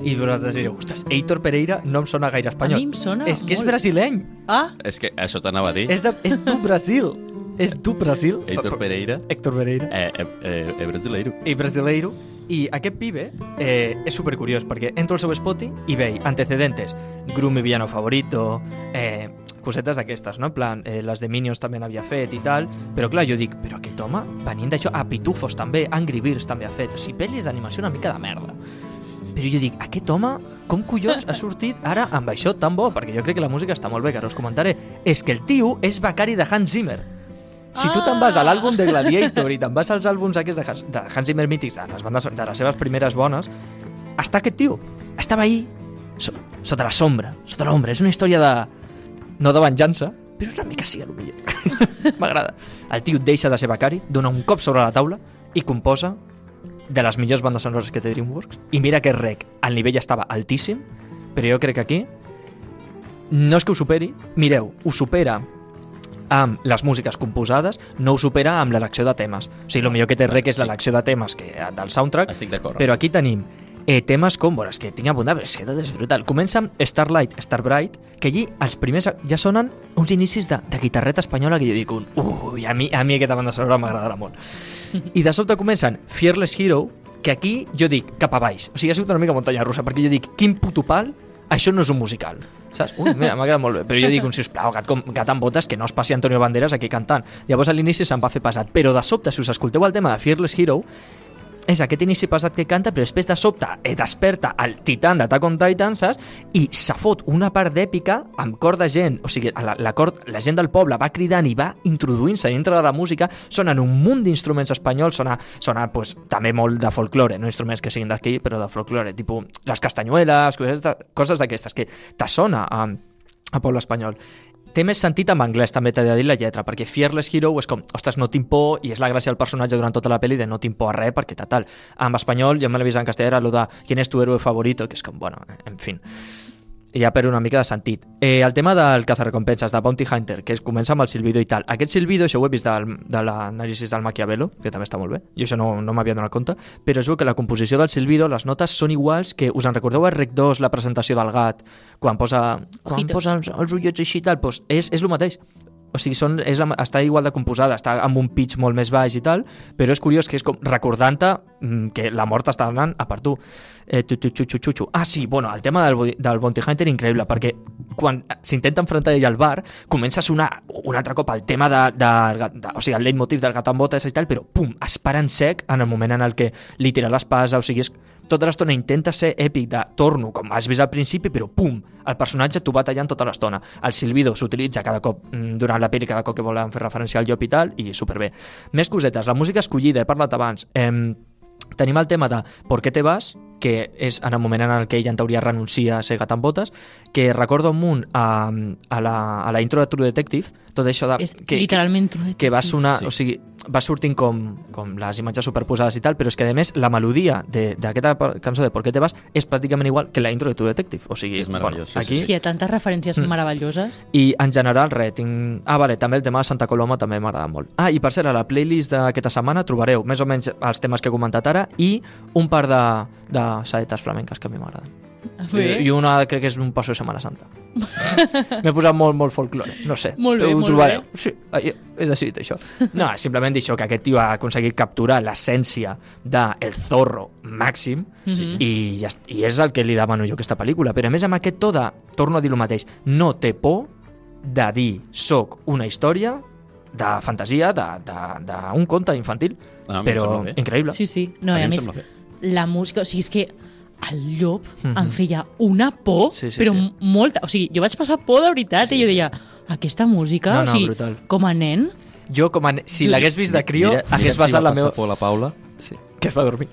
i vosaltres direu, ostres, Heitor Pereira no em sona gaire espanyol. A mi em sona És que és molt. brasileny. Ah, És que això t'anava a dir. És, de, és du Brasil. és du Brasil. Heitor Pereira, Héctor Pereira. eh, eh, eh, eh, brasileiro. i brasileiro i aquest pibe eh, és supercuriós perquè entro al seu Spotify i veig antecedentes Gru mi villano favorito eh, cosetes d'aquestes, no? En plan, eh, les de Minions també n'havia fet i tal, però clar, jo dic, però aquest home, venint d'això, a Pitufos també, Angry Birds també ha fet, o sigui, pel·lis d'animació una mica de merda. Però jo dic, aquest home, com collons ha sortit ara amb això tan bo? Perquè jo crec que la música està molt bé, que ara us comentaré. És que el tio és becari de Hans Zimmer. Si tu te'n vas a l'àlbum de Gladiator i te'n vas als àlbums aquests de Hans, de Hans Zimmer mítics, de les, bandes, de les seves primeres bones, està aquest tio. Estava ahí, so, sota la sombra, sota l'ombra. És una història de... no de venjança, però una mica sí, a lo millor. M'agrada. El tio deixa de ser becari, dona un cop sobre la taula i composa de les millors bandes sonores que té DreamWorks. I mira que rec, el nivell estava altíssim, però jo crec que aquí no és que ho superi, mireu, ho supera amb les músiques composades, no ho supera amb l'elecció de temes. O sigui, el millor que té rec és l'elecció de temes que del soundtrack, Estic d'acord. però aquí tenim eh, temes com, bueno, és que tinc apuntat, però és que tot és brutal. Comença amb Starlight, Starbright, que allí els primers ja sonen uns inicis de, de guitarreta espanyola que jo dic un, ui, a mi, a mi aquesta banda sonora m'agradarà molt. I de sobte comencen Fearless Hero, que aquí jo dic cap a baix. O sigui, ha sigut una mica muntanya russa, perquè jo dic, quin puto pal, això no és un musical. Saps? Ui, mira, m'ha quedat molt bé. Però jo dic, un sisplau, gat, com, gat amb botes, que no es passi Antonio Banderas aquí cantant. Llavors a l'inici se'n va fer pesat. Però de sobte, si us escolteu el tema de Fearless Hero, és aquest inici pesat que canta, però després de sobte eh, desperta el titan d'Attack on Titan, saps? I se fot una part d'èpica amb cor de gent, o sigui, la, la, cor, la gent del poble va cridant i va introduint-se dintre de la música, sonen un munt d'instruments espanyols, sona, sona pues, també molt de folklore, no instruments que siguin d'aquí, però de folklore, tipus les castanyueles, coses d'aquestes, que te sona a, a poble espanyol. Té més sentit en anglès, també t'he de dir la lletra, perquè Fearless Hero és com, ostres, no tinc por, i és la gràcia del personatge durant tota la pel·li de no tinc por a res, perquè tal. En espanyol, jo me l'he vist en castellà, era lo de ¿Quién es tu héroe favorito? Que és com, bueno, en fin ja per una mica de sentit. Eh, el tema del cazarrecompenses, de Bounty Hunter, que es comença amb el silbido i tal. Aquest silbido, això ho he vist del, de l'anàlisi del Maquiavelo, que també està molt bé, i això no, no m'havia donat compte, però es veu que la composició del silbido, les notes són iguals que, us en recordeu a Rec 2, la presentació del gat, quan posa, quan Ojitos. posa els, els ullets així i tal, doncs és, és el mateix. O sigui, són, és, està igual de composada, està amb un pitch molt més baix i tal, però és curiós que és com recordant-te mm, que la mort està anant a per tu. Eh, tu, tu, tu, tu, tu, tu. Ah, sí, bueno, el tema del, del Bounty Hunter increïble, perquè quan s'intenta enfrontar ell al bar, comença a sonar un altre cop el tema de, de, de, o sigui, el leitmotiv del gat amb botes i tal, però pum, es para en sec en el moment en el que li tira l'espasa, o sigui, és, tota l'estona intenta ser èpic de torno, com has vist al principi, però pum, el personatge t'ho va tallant tota l'estona. El silbido s'utilitza cada cop mm, durant la pel·li, cada cop que volen fer referència al llop i tal, i superbé. Més cosetes, la música escollida, he parlat abans. Eh, tenim el tema de ¿Por qué te vas?, que és en el moment en el que ella en teoria renuncia a ser gat amb botes, que recorda un munt a, a, la, a la intro de True Detective, tot això de... És que, literalment True que va Detective. sonar, Sí. o sigui, va sortint com, com les imatges superposades i tal, però és que a més la melodia de- d'aquesta cançó de Por qué te vas és pràcticament igual que la intro de True Detective, o sigui, És meravellós, sí, sí, aquí... És que hi ha tantes referències Mm. meravelloses. I en general, res, tinc... Ah, vale, també el tema de Santa Coloma també m'agrada molt. Ah, i per cert, a la playlist d'aquesta setmana trobareu més o menys els temes que he comentat ara i un par de, de saetes flamenques que a mi m'agraden. Bé. I una crec que és un passo de Setmana Santa. M'he posat molt, molt folclore, no sé. Molt bé, ho molt trobareu. bé. Sí, he, he decidit això. No, simplement dir això, que aquest tio ha aconseguit capturar l'essència del zorro màxim Mhm. i, ja, i és el que li demano jo a aquesta pel·lícula. Però a més amb aquest to de, torno a dir el mateix, no té por de dir soc una història de fantasia, d'un de, de, d'un conte infantil, Ah, a però increïble. Sí, sí. No, A i mi a em més. La música... O sigui, és que el llop Mhm. em feia una por, Sí, sí, però sí. molta... O sigui, jo vaig passar por de veritat Sí, i jo sí. deia, aquesta música, No, no, o sigui, brutal. com a nen, Jo, com a, si Jo- l'hagués vist de crio, mira, hagués mira basat si la va meva... passar por la Paula, Sí, que es va dormir.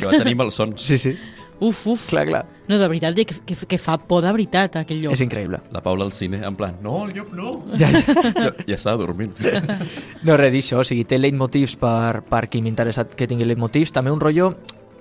que va tenir malsons. Sí, sí. Uf, uf. Clar, clar. No, de veritat, que, que, que fa por de veritat, aquell llop. És increïble. La Paula al cine, en plan, no, el llop no. Ja, ja. Ja, ja estava dormint. No, res d'això, o sigui, té leitmotivs per, per qui m'interessa que tingui leitmotivs, també un rotllo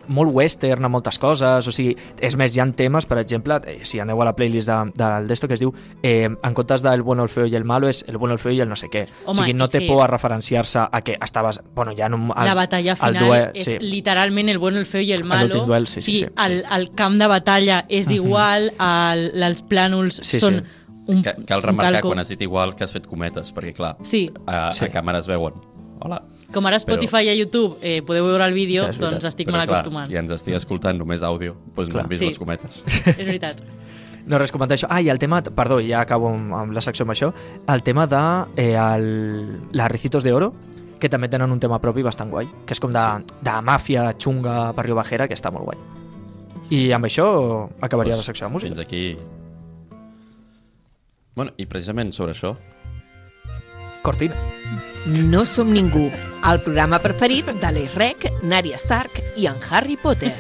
molt western a moltes coses, o sigui, és més, hi ha temes, per exemple, eh, si aneu a la playlist de, del d'esto que es diu eh, en comptes del bueno, el feo i el malo és el bueno, el feo i el no sé què. o Home, sigui, no té que- por a referenciar-se a que estaves, bueno, ja en un... la batalla el final duel, és sí. literalment el bueno, el feo i el malo. L'últim duel, sí, sí, o sí, sí. El, el camp de batalla és igual, el, els plànols Sí, són sí. un, Cal, cal un remarcar calco. quan has dit igual que has fet cometes, perquè clar, Sí, a, Sí. a càmera es veuen. Hola. Com ara Spotify i a YouTube eh, podeu veure el vídeo, Clar, veritat. doncs estic Però mal clar, acostumant. si ens estic escoltant només àudio, doncs no Clar. hem vist Sí. les cometes. És veritat. No, res, comentar això. Ah, i el tema, perdó, ja acabo amb, amb la secció amb això, el tema de eh, el, les Ricitos de Oro, que també tenen un tema propi bastant guai, que és com de, de màfia xunga barrio bajera, que està molt guai. I amb això acabaria Pues, la secció de música. Fins aquí... Bueno, i precisament sobre això, Cortina. No som ningú, el programa preferit de l'Esrec, Nària Stark i en Harry Potter.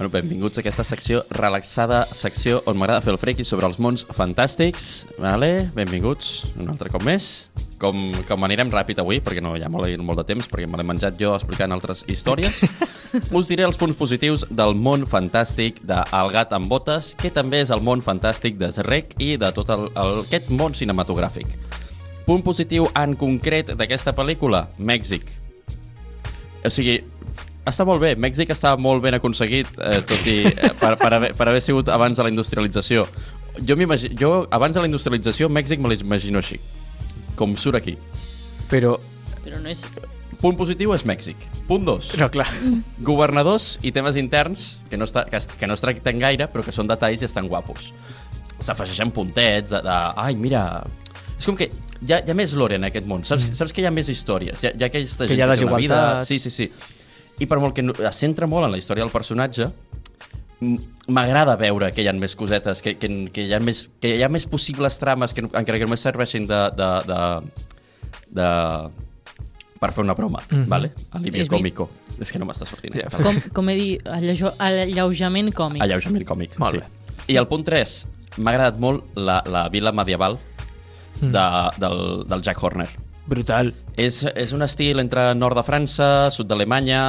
Bueno, benvinguts a aquesta secció relaxada, secció on m'agrada fer el frequi sobre els mons fantàstics. Vale? Benvinguts un altre cop més. Com, com anirem ràpid avui, perquè no hi ha molt, molt de temps, perquè me l'he menjat jo explicant altres històries, us diré els punts positius del món fantàstic de El gat amb botes, que també és el món fantàstic de Zerrec i de tot el, el, aquest món cinematogràfic. Punt positiu en concret d'aquesta pel·lícula, Mèxic. O sigui, està molt bé. Mèxic està molt ben aconseguit, eh, tot i eh, per, per, haver, per haver sigut abans de la industrialització. Jo, jo abans de la industrialització, Mèxic me l'imagino així, com surt aquí. Però, Però no és... Punt positiu és Mèxic. Punt 2. però clar, Governadors i temes interns que no, està, que, que no es tracten gaire, però que són detalls i estan guapos. S'afegeixen puntets de, de... Ai, mira... És com que hi ha, hi ha més lore en aquest món. Saps, saps que hi ha més històries. Hi ha, hi ha aquesta Que gent hi ha té una vida... desigualtat. Sí, sí, sí. I per molt que no, es centra molt en la història del personatge, m'agrada veure que hi ha més cosetes, que, que, que, hi ha més, que hi ha més possibles trames, que encara que només serveixin de, de, de, de per fer una broma, mm Mhm. -hmm. vale? Alivio còmico. És que no m'està sortint. Ja, Ja, Com, com he dit, alleujo- alleujament còmic. Alleujament còmic, Molt sí. bé. I el punt 3, m'ha agradat molt la, la vila medieval Mm. de, del, del Jack Horner. Brutal. És, és un estil entre nord de França, sud d'Alemanya,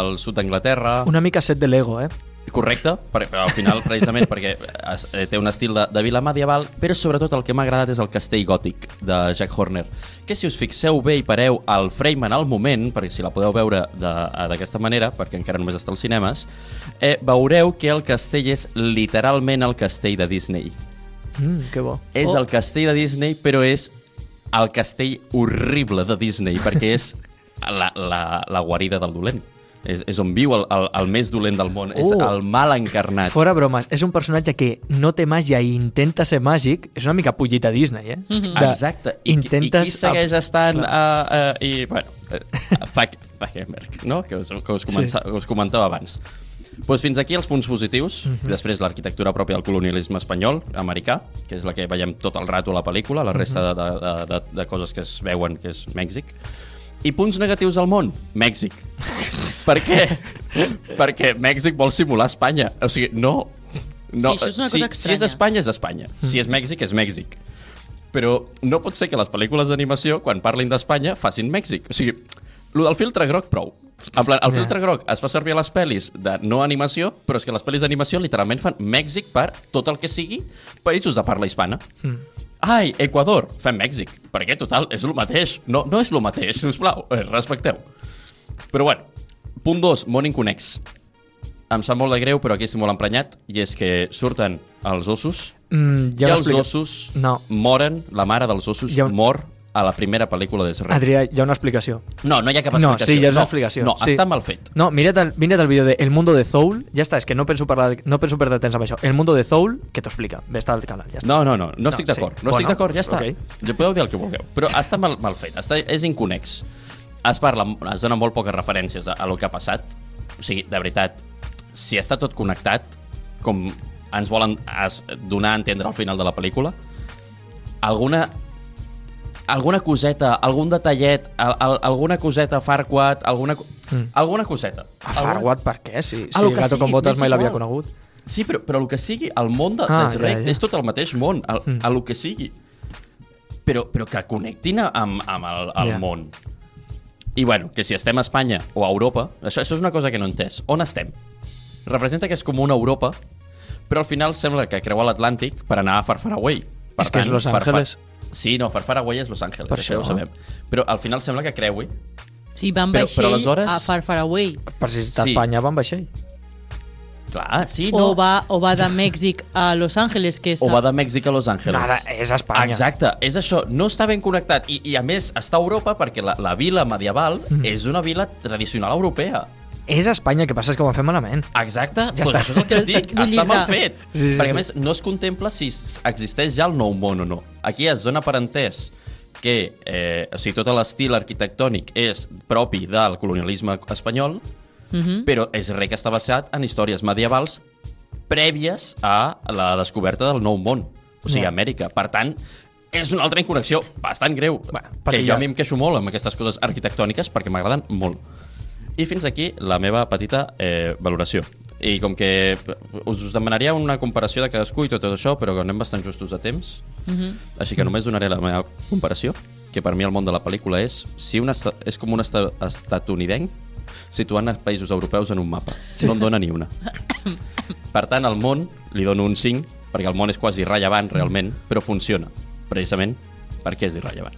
el sud d'Anglaterra... Una mica set de Lego, eh? Correcte, per, però al final, precisament, perquè es, eh, té un estil de, de vila medieval, però sobretot el que m'ha agradat és el castell gòtic de Jack Horner, que si us fixeu bé i pareu al frame en el moment, perquè si la podeu veure de- eh, d'aquesta manera, perquè encara només està als cinemes, eh, veureu que el castell és literalment el castell de Disney. Mm, que bo. És Oh. el castell de Disney, però és el castell horrible de Disney, perquè és la, la, la guarida del dolent. És, és on viu el, el, el més dolent del món. És Oh. el mal encarnat. Fora bromes, és un personatge que no té màgia i intenta ser màgic. És una mica pollita Disney, eh? De- Exacte. I, intentes... I qui segueix estant... Uh, uh, I, bueno, uh, Fack, Fackenberg, no? Que us, que us, comença, sí. us comentava abans. Pues fins aquí els punts positius. Uh -huh. Després l'arquitectura pròpia del colonialisme espanyol, americà, que és la que veiem tot el rato a la pel·lícula, la resta uh -huh. de, de, de, de coses que es veuen, que és Mèxic. I punts negatius al món? Mèxic. per què? Perquè Mèxic vol simular Espanya. O sigui, no... no Sí, si, si és. Espanya, és Espanya. Si és Mèxic, és Mèxic. Però no pot ser que les pel·lícules d'animació, quan parlin d'Espanya, facin Mèxic. O sigui, el del filtre groc, prou. En plan, el Ja. filtre groc es fa servir a les pel·lis de no animació, però és que les pel·lis d'animació literalment fan Mèxic per tot el que sigui països de parla hispana. Mm. Ai, Equador, fem Mèxic. Perquè, total, és el mateix. No, no és el mateix, sisplau, eh, respecteu. Però bueno, punt 2, món inconex. Em sap molt de greu, però aquí estic molt emprenyat, i és que surten els ossos, Mm, i ja els m'explica- ossos No. moren, la mare dels ossos un- mor a la primera pel·lícula de Shrek. Adrià, hi ha una explicació. No, no hi ha cap No, explicació. sí, ja és una no, explicació. No, Sí. està mal fet. No, mira't el, mira't el vídeo de El mundo de Zoul. Ja està, és que no penso, parlar, no penso perdre temps amb això. El mundo de Zoul, que t'ho explica. Ve, està al canal, ja està. No, no, no, no estic sí. d'acord. No Bueno, estic d'acord, ja està. ok. Ja podeu dir el que vulgueu. Però està mal, mal fet, està, és inconex. Es parla, es dona molt poques referències a, a lo que ha passat. O sigui, de veritat, si està tot connectat, com ens volen es, donar a entendre al final de la pel·lícula, alguna alguna coseta, algun detallet, al, al, alguna coseta Farquaad, alguna, Mm. alguna coseta. A Farquaad, per què? Si, si el gato botas m'és mai l'havia conegut. Sí, però, però el que sigui, el món de, Ah, de Shrek ja, ja. és tot el mateix món, el, Mm. a lo que sigui. Però, però que connectin amb, amb el, el Ja. món. I bueno, que si estem a Espanya o a Europa, això, això és una cosa que no he entès. On estem? Representa que és com una Europa, però al final sembla que creua l'Atlàntic per anar a Far Far Away. Per És que és Los Far Far- Angeles. Sí, no, Far Far Away és Los Angeles, Per això, ja ho això. sabem. Però al final sembla que creui. Sí, van Però- vaixell però aleshores- a Far Far Away. Per si està Sí. Espanya, van vaixell. Clar, sí, O, no. va, o va de Mèxic a Los Angeles, que és... o va de Mèxic a Los Angeles. Nada, és a Espanya. Exacte, és això, no està ben connectat i, i a més està a Europa perquè la, la vila medieval Mm. és una vila tradicional europea. És a Espanya, el que passa és que ho fet malament. Exacte, Ja doncs està. això és el que et dic, està mal fet. Sí, sí, perquè sí. més no es contempla si existeix ja el nou món o no. Aquí es dona per entès que eh, o sigui, tot l'estil arquitectònic és propi del colonialisme espanyol, Mhm. però és res que està basat en històries medievals prèvies a la descoberta del nou món, o sigui, Ja. Amèrica. Per tant, és una altra inconnexió bastant greu, Bueno, que perquè jo a mi em queixo molt amb aquestes coses arquitectòniques perquè m'agraden molt. I fins aquí la meva petita eh, valoració. I com que us, us demanaria una comparació de cadascú i tot això, però que anem bastant justos de temps, Mhm. així que només donaré la meva comparació, que per mi el món de la pel·lícula és, si un és com un esta, estatunidenc situant els països europeus en un mapa. Sí. No en dona ni una. Per tant, al món li dono un 5, perquè el món és quasi irrellevant realment, però funciona, precisament perquè és irrellevant.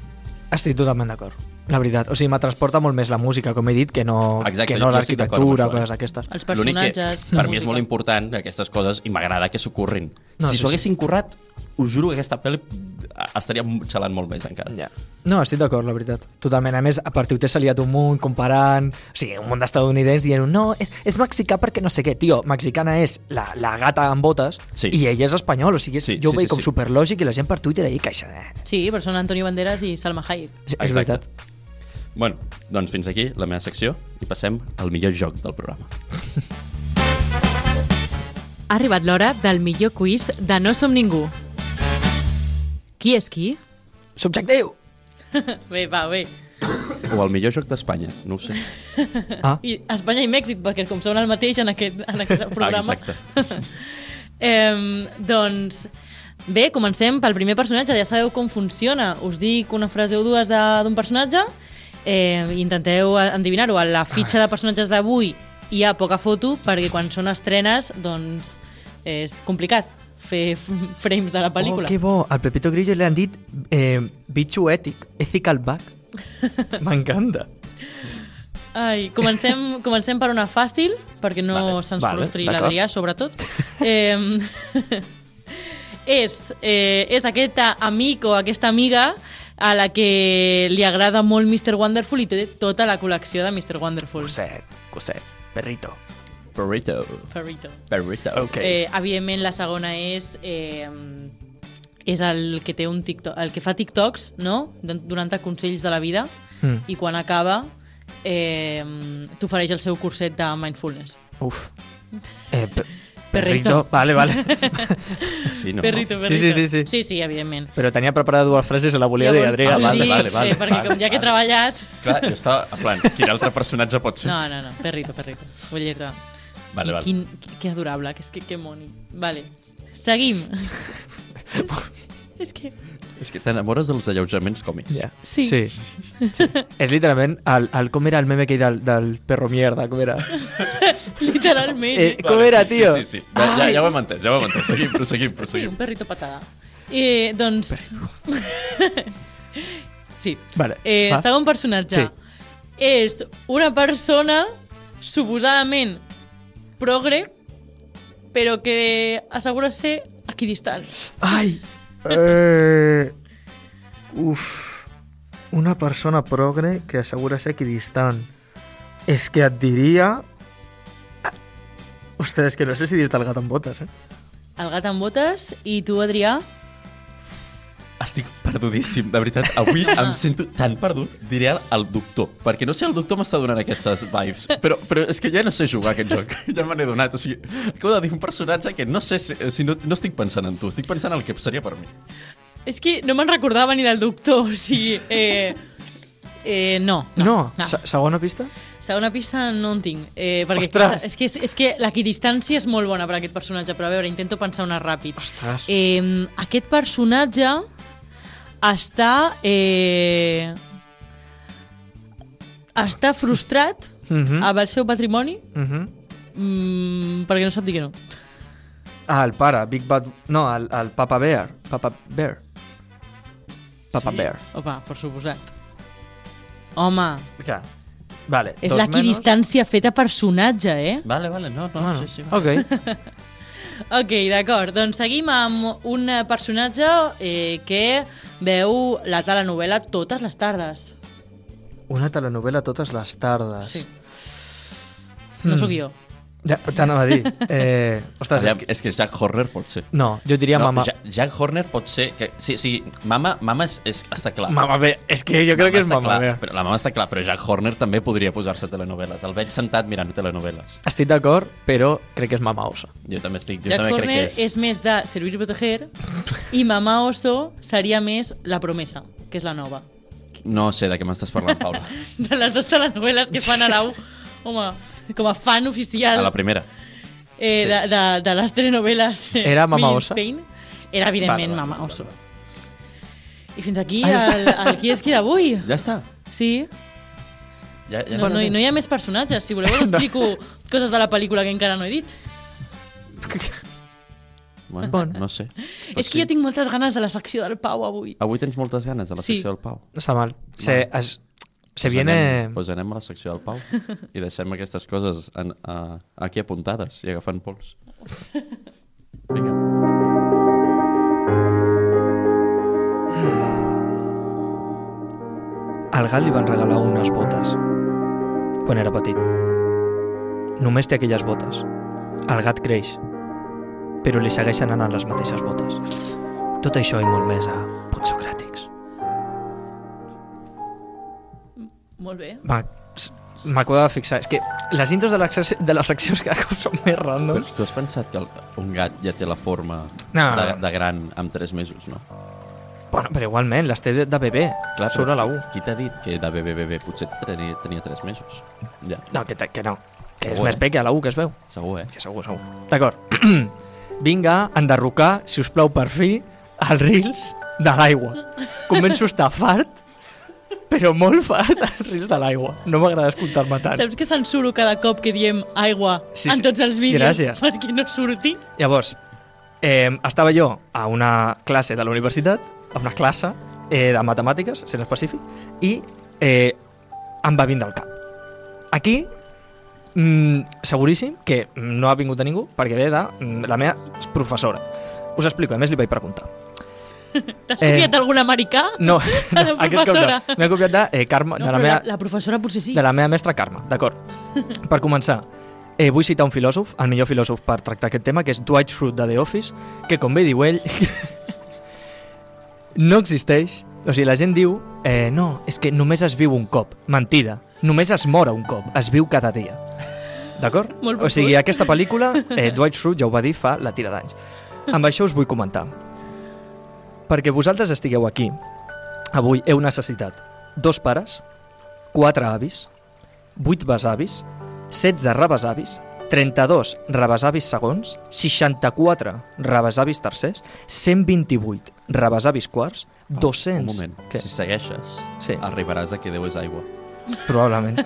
Estic totalment d'acord. La veritat. O sigui, me transporta molt més la música, com he dit, que no, Exacte, que no l'arquitectura o coses d'aquestes. Els L'únic que personatges... per mi és molt important aquestes coses i m'agrada que s'ocorrin. No, si sí, s'ho haguessin currat, us juro que aquesta pel·li estaria xalant molt més encara. Ja. No, estic d'acord, la veritat. Totalment. A més, a partir t'he saliat un munt comparant... O sigui, un munt d'estadounidencs dient no, és, és mexicà perquè no sé què. Tio, mexicana és la, la gata amb botes Sí. i ella és espanyol. O sigui, és, Sí, jo sí, ho veig sí, com sí. superlògic i la gent per Twitter ahir queixa. Eh, Sí, però són Antonio Banderas i Salma Hayek. és, és Exacte. veritat. Bueno, doncs fins aquí la meva secció i passem al millor joc del programa. Ha arribat l'hora del millor quiz de No som ningú. Qui és qui? Subjectiu! Bé, va, bé. O el millor joc d'Espanya, no ho sé. Ah, I Espanya i Mèxic, perquè com són el mateix en aquest, en aquest programa. exacte. eh, doncs, bé, comencem pel primer personatge. Ja sabeu com funciona. Us dic una frase o dues de- d'un personatge, eh, intenteu endivinar-ho. A la fitxa de personatges d'avui hi ha poca foto perquè quan són estrenes doncs és complicat fer frames de la pel·lícula. Oh, que bo. Al Pepito Grillo li han dit eh, bitxo ètic, ethical bug. M'encanta. Ai, comencem, comencem per una fàcil, perquè no Vale, se'ns vale, frustri l'Adrià, sobretot. Eh, és, eh, és aquest amic o aquesta amiga a la que li agrada molt Mr. Wonderful i té tota la col·lecció de Mr. Wonderful. Coset, coset, perrito. Burrito. Perrito. Burrito. Ok. Eh, evidentment, la segona és... Eh, és el que té un TikTok, el que fa TikToks, no? Don- Donant-te consells de la vida Mm. i quan acaba eh, t'ofereix el seu curset de mindfulness. Uf. Eh, pe Perrito. Vale, vale. Sí, no? Perrito, Sí, perrito. sí, sí, sí. Sí, sí, evidentment. Però tenia preparada dues frases i la volia dir, Adrià. vale, vale, vale, sí, perquè vale, com ja que he treballat... Clar, jo estava en plan, quin altre personatge pot ser? No, no, no, perrito, perrito. Vull dir-te. Vale, vale. Quin, que adorable, que és que, que moni. Vale. Seguim. és que... És que t'enamores dels alleujaments còmics. Ja. Sí. sí. sí. És literalment el, el, com era el meme aquell del, del perro mierda, com era? Literalment. Eh, com era, sí, tio? Sí, sí, sí. Ja, ja, ja ho hem entès, ja ho hem entès. Seguim, proseguim, Sí, proseguim. un perrito patada. Eh, doncs... sí. Vale. Eh, va. segon personatge. Sí. És una persona suposadament progre, però que assegura ser equidistant. Ai! Eh... Uf... Una persona progre que assegura ser equidistant. És que et diria... Ostres, és que no sé si dir-te el gat amb botes, eh? El gat amb botes i tu, Adrià, Estic perdudíssim, de veritat. Avui em sento tan perdut. Diré el, el doctor, perquè no sé, el doctor m'està donant aquestes vibes. Però, però és que ja no sé jugar a aquest joc. Ja me n'he donat. O sigui, acabo de dir un personatge que no sé si, si no, no estic pensant en tu, estic pensant en el que seria per mi. és que no me'n recordava ni del doctor, o sigui... Eh, eh, no, no. No, no. Se- segona pista? Segona pista no en tinc. Eh, perquè Ostres! És que, és, és que l'equidistància és molt bona per a aquest personatge, però a veure, intento pensar una ràpid. Ostres. Eh, aquest personatge està... Eh, està frustrat Mhm. amb el seu patrimoni Mhm. mm, perquè no sap dir que no. Ah, el pare, Big Bad... No, el, el Papa Bear. Papa Bear. Papa Sí. Bear. Opa, per suposat. Home, Ja. Vale, és l'equidistància feta personatge, eh? Vale, vale, no, no, Bueno, sí, sí. ok. Ok, d'acord. Doncs seguim amb un personatge eh, que veu la telenovela totes les tardes. Una telenovela totes les tardes. Sí. No Mm. sóc jo. Ja, t'anava a dir. Eh, ostres, Aviam, és que... és que Jack Horner pot ser. No, jo diria no, mama. Ja- Jack Horner pot ser... Que, sí, sí, mama, mama és, és, està clar. Mama bé, és que jo crec que és mama clar, bé. Però la mama està clar, però Jack Horner també podria posar-se a telenovel·les. El veig sentat mirant telenovel·les. Estic d'acord, però crec que és mama osa. Jo també estic, jo Jack també Horner crec és... que és. més de servir i proteger i Mamà Oso seria més La promesa, que és la nova. No sé de què m'estàs parlant, Paula. De les dues telenovel·les que fan a la U, home, com a fan oficial A la primera. eh, sí. de, de, de les telenovel·les eh, Era Mama Osa? Spain, era evidentment Vale, vale, Mamà vale, Oso. I fins aquí Ah, ja el, el qui és qui d'avui. Ja està. Sí, Ja, ja no, no, hi- no hi ha més personatges. Si voleu us explico coses de la pel·lícula que encara no he dit. Bueno, Bueno. no sé. és que jo tinc moltes ganes de la secció del Pau avui. Avui tens moltes ganes de la Sí. secció del Pau. No està mal. Se, es, se viene... Anem, pues anem a la secció del Pau i deixem aquestes coses en, a, aquí apuntades i agafant pols. Vinga. Al gat li van regalar unes botes quan era petit. Només té aquelles botes. El gat creix, però li segueixen anant les mateixes botes. Tot això i molt més a Putsocràtics. Molt bé. Va, m'acabo de fixar. És que les intros de, les, de les seccions cada cop són més Però randoms. tu has pensat que el, un gat ja té la forma No. de, de gran amb 3 mesos, no? Bueno, però igualment, les té de, de bebè. Clar, a la U. Qui t'ha dit que de bebè, bebè potser tenia, tenia 3 mesos? Ja, No, que, que no. Que és Segur, més eh? peque a la U que es veu. segur, eh? Que segur, segur. D'acord. Vinga, a enderrocar, si us plau per fi, els rils de l'aigua. Començo a estar fart, però molt fart als rius de l'aigua. No m'agrada escoltar-me tant. Saps que censuro cada cop que diem aigua Sí, en sí. tots els vídeos Gràcies. perquè no surti? Llavors, eh, estava jo a una classe de la universitat, a una classe eh, de matemàtiques, sent específic, i eh, em va vindre al cap. Aquí, mm, seguríssim que no ha vingut a ningú perquè ve de mm, la meva professora. Us explico, a més li vaig preguntar. T'has Eh, copiat algun americà? No, no aquest cop no. M'he copiat de, eh, Carme, No, de, la meva, la, la professora potser sí. de la meva mestra Carme, d'acord. Per començar, eh, vull citar un filòsof, el millor filòsof per tractar aquest tema, que és Dwight Schrute de The Office, que, com bé diu ell, no existeix. O sigui, la gent diu, eh, no, és que només es viu un cop. Mentida. Només es mora un cop. Es viu cada dia. D'acord? O sigui, aquesta pel·lícula, eh, Dwight Schrute ja ho va dir fa la tira d'anys. Amb això us vull comentar. Perquè vosaltres estigueu aquí, avui heu necessitat dos pares, quatre avis, vuit besavis, 16 rebesavis, 32 rebesavis segons, 64 rebesavis tercers, 128 rebesavis quarts, 200... Un moment, Què? si segueixes, Sí, arribaràs a que Déu és aigua. probablement.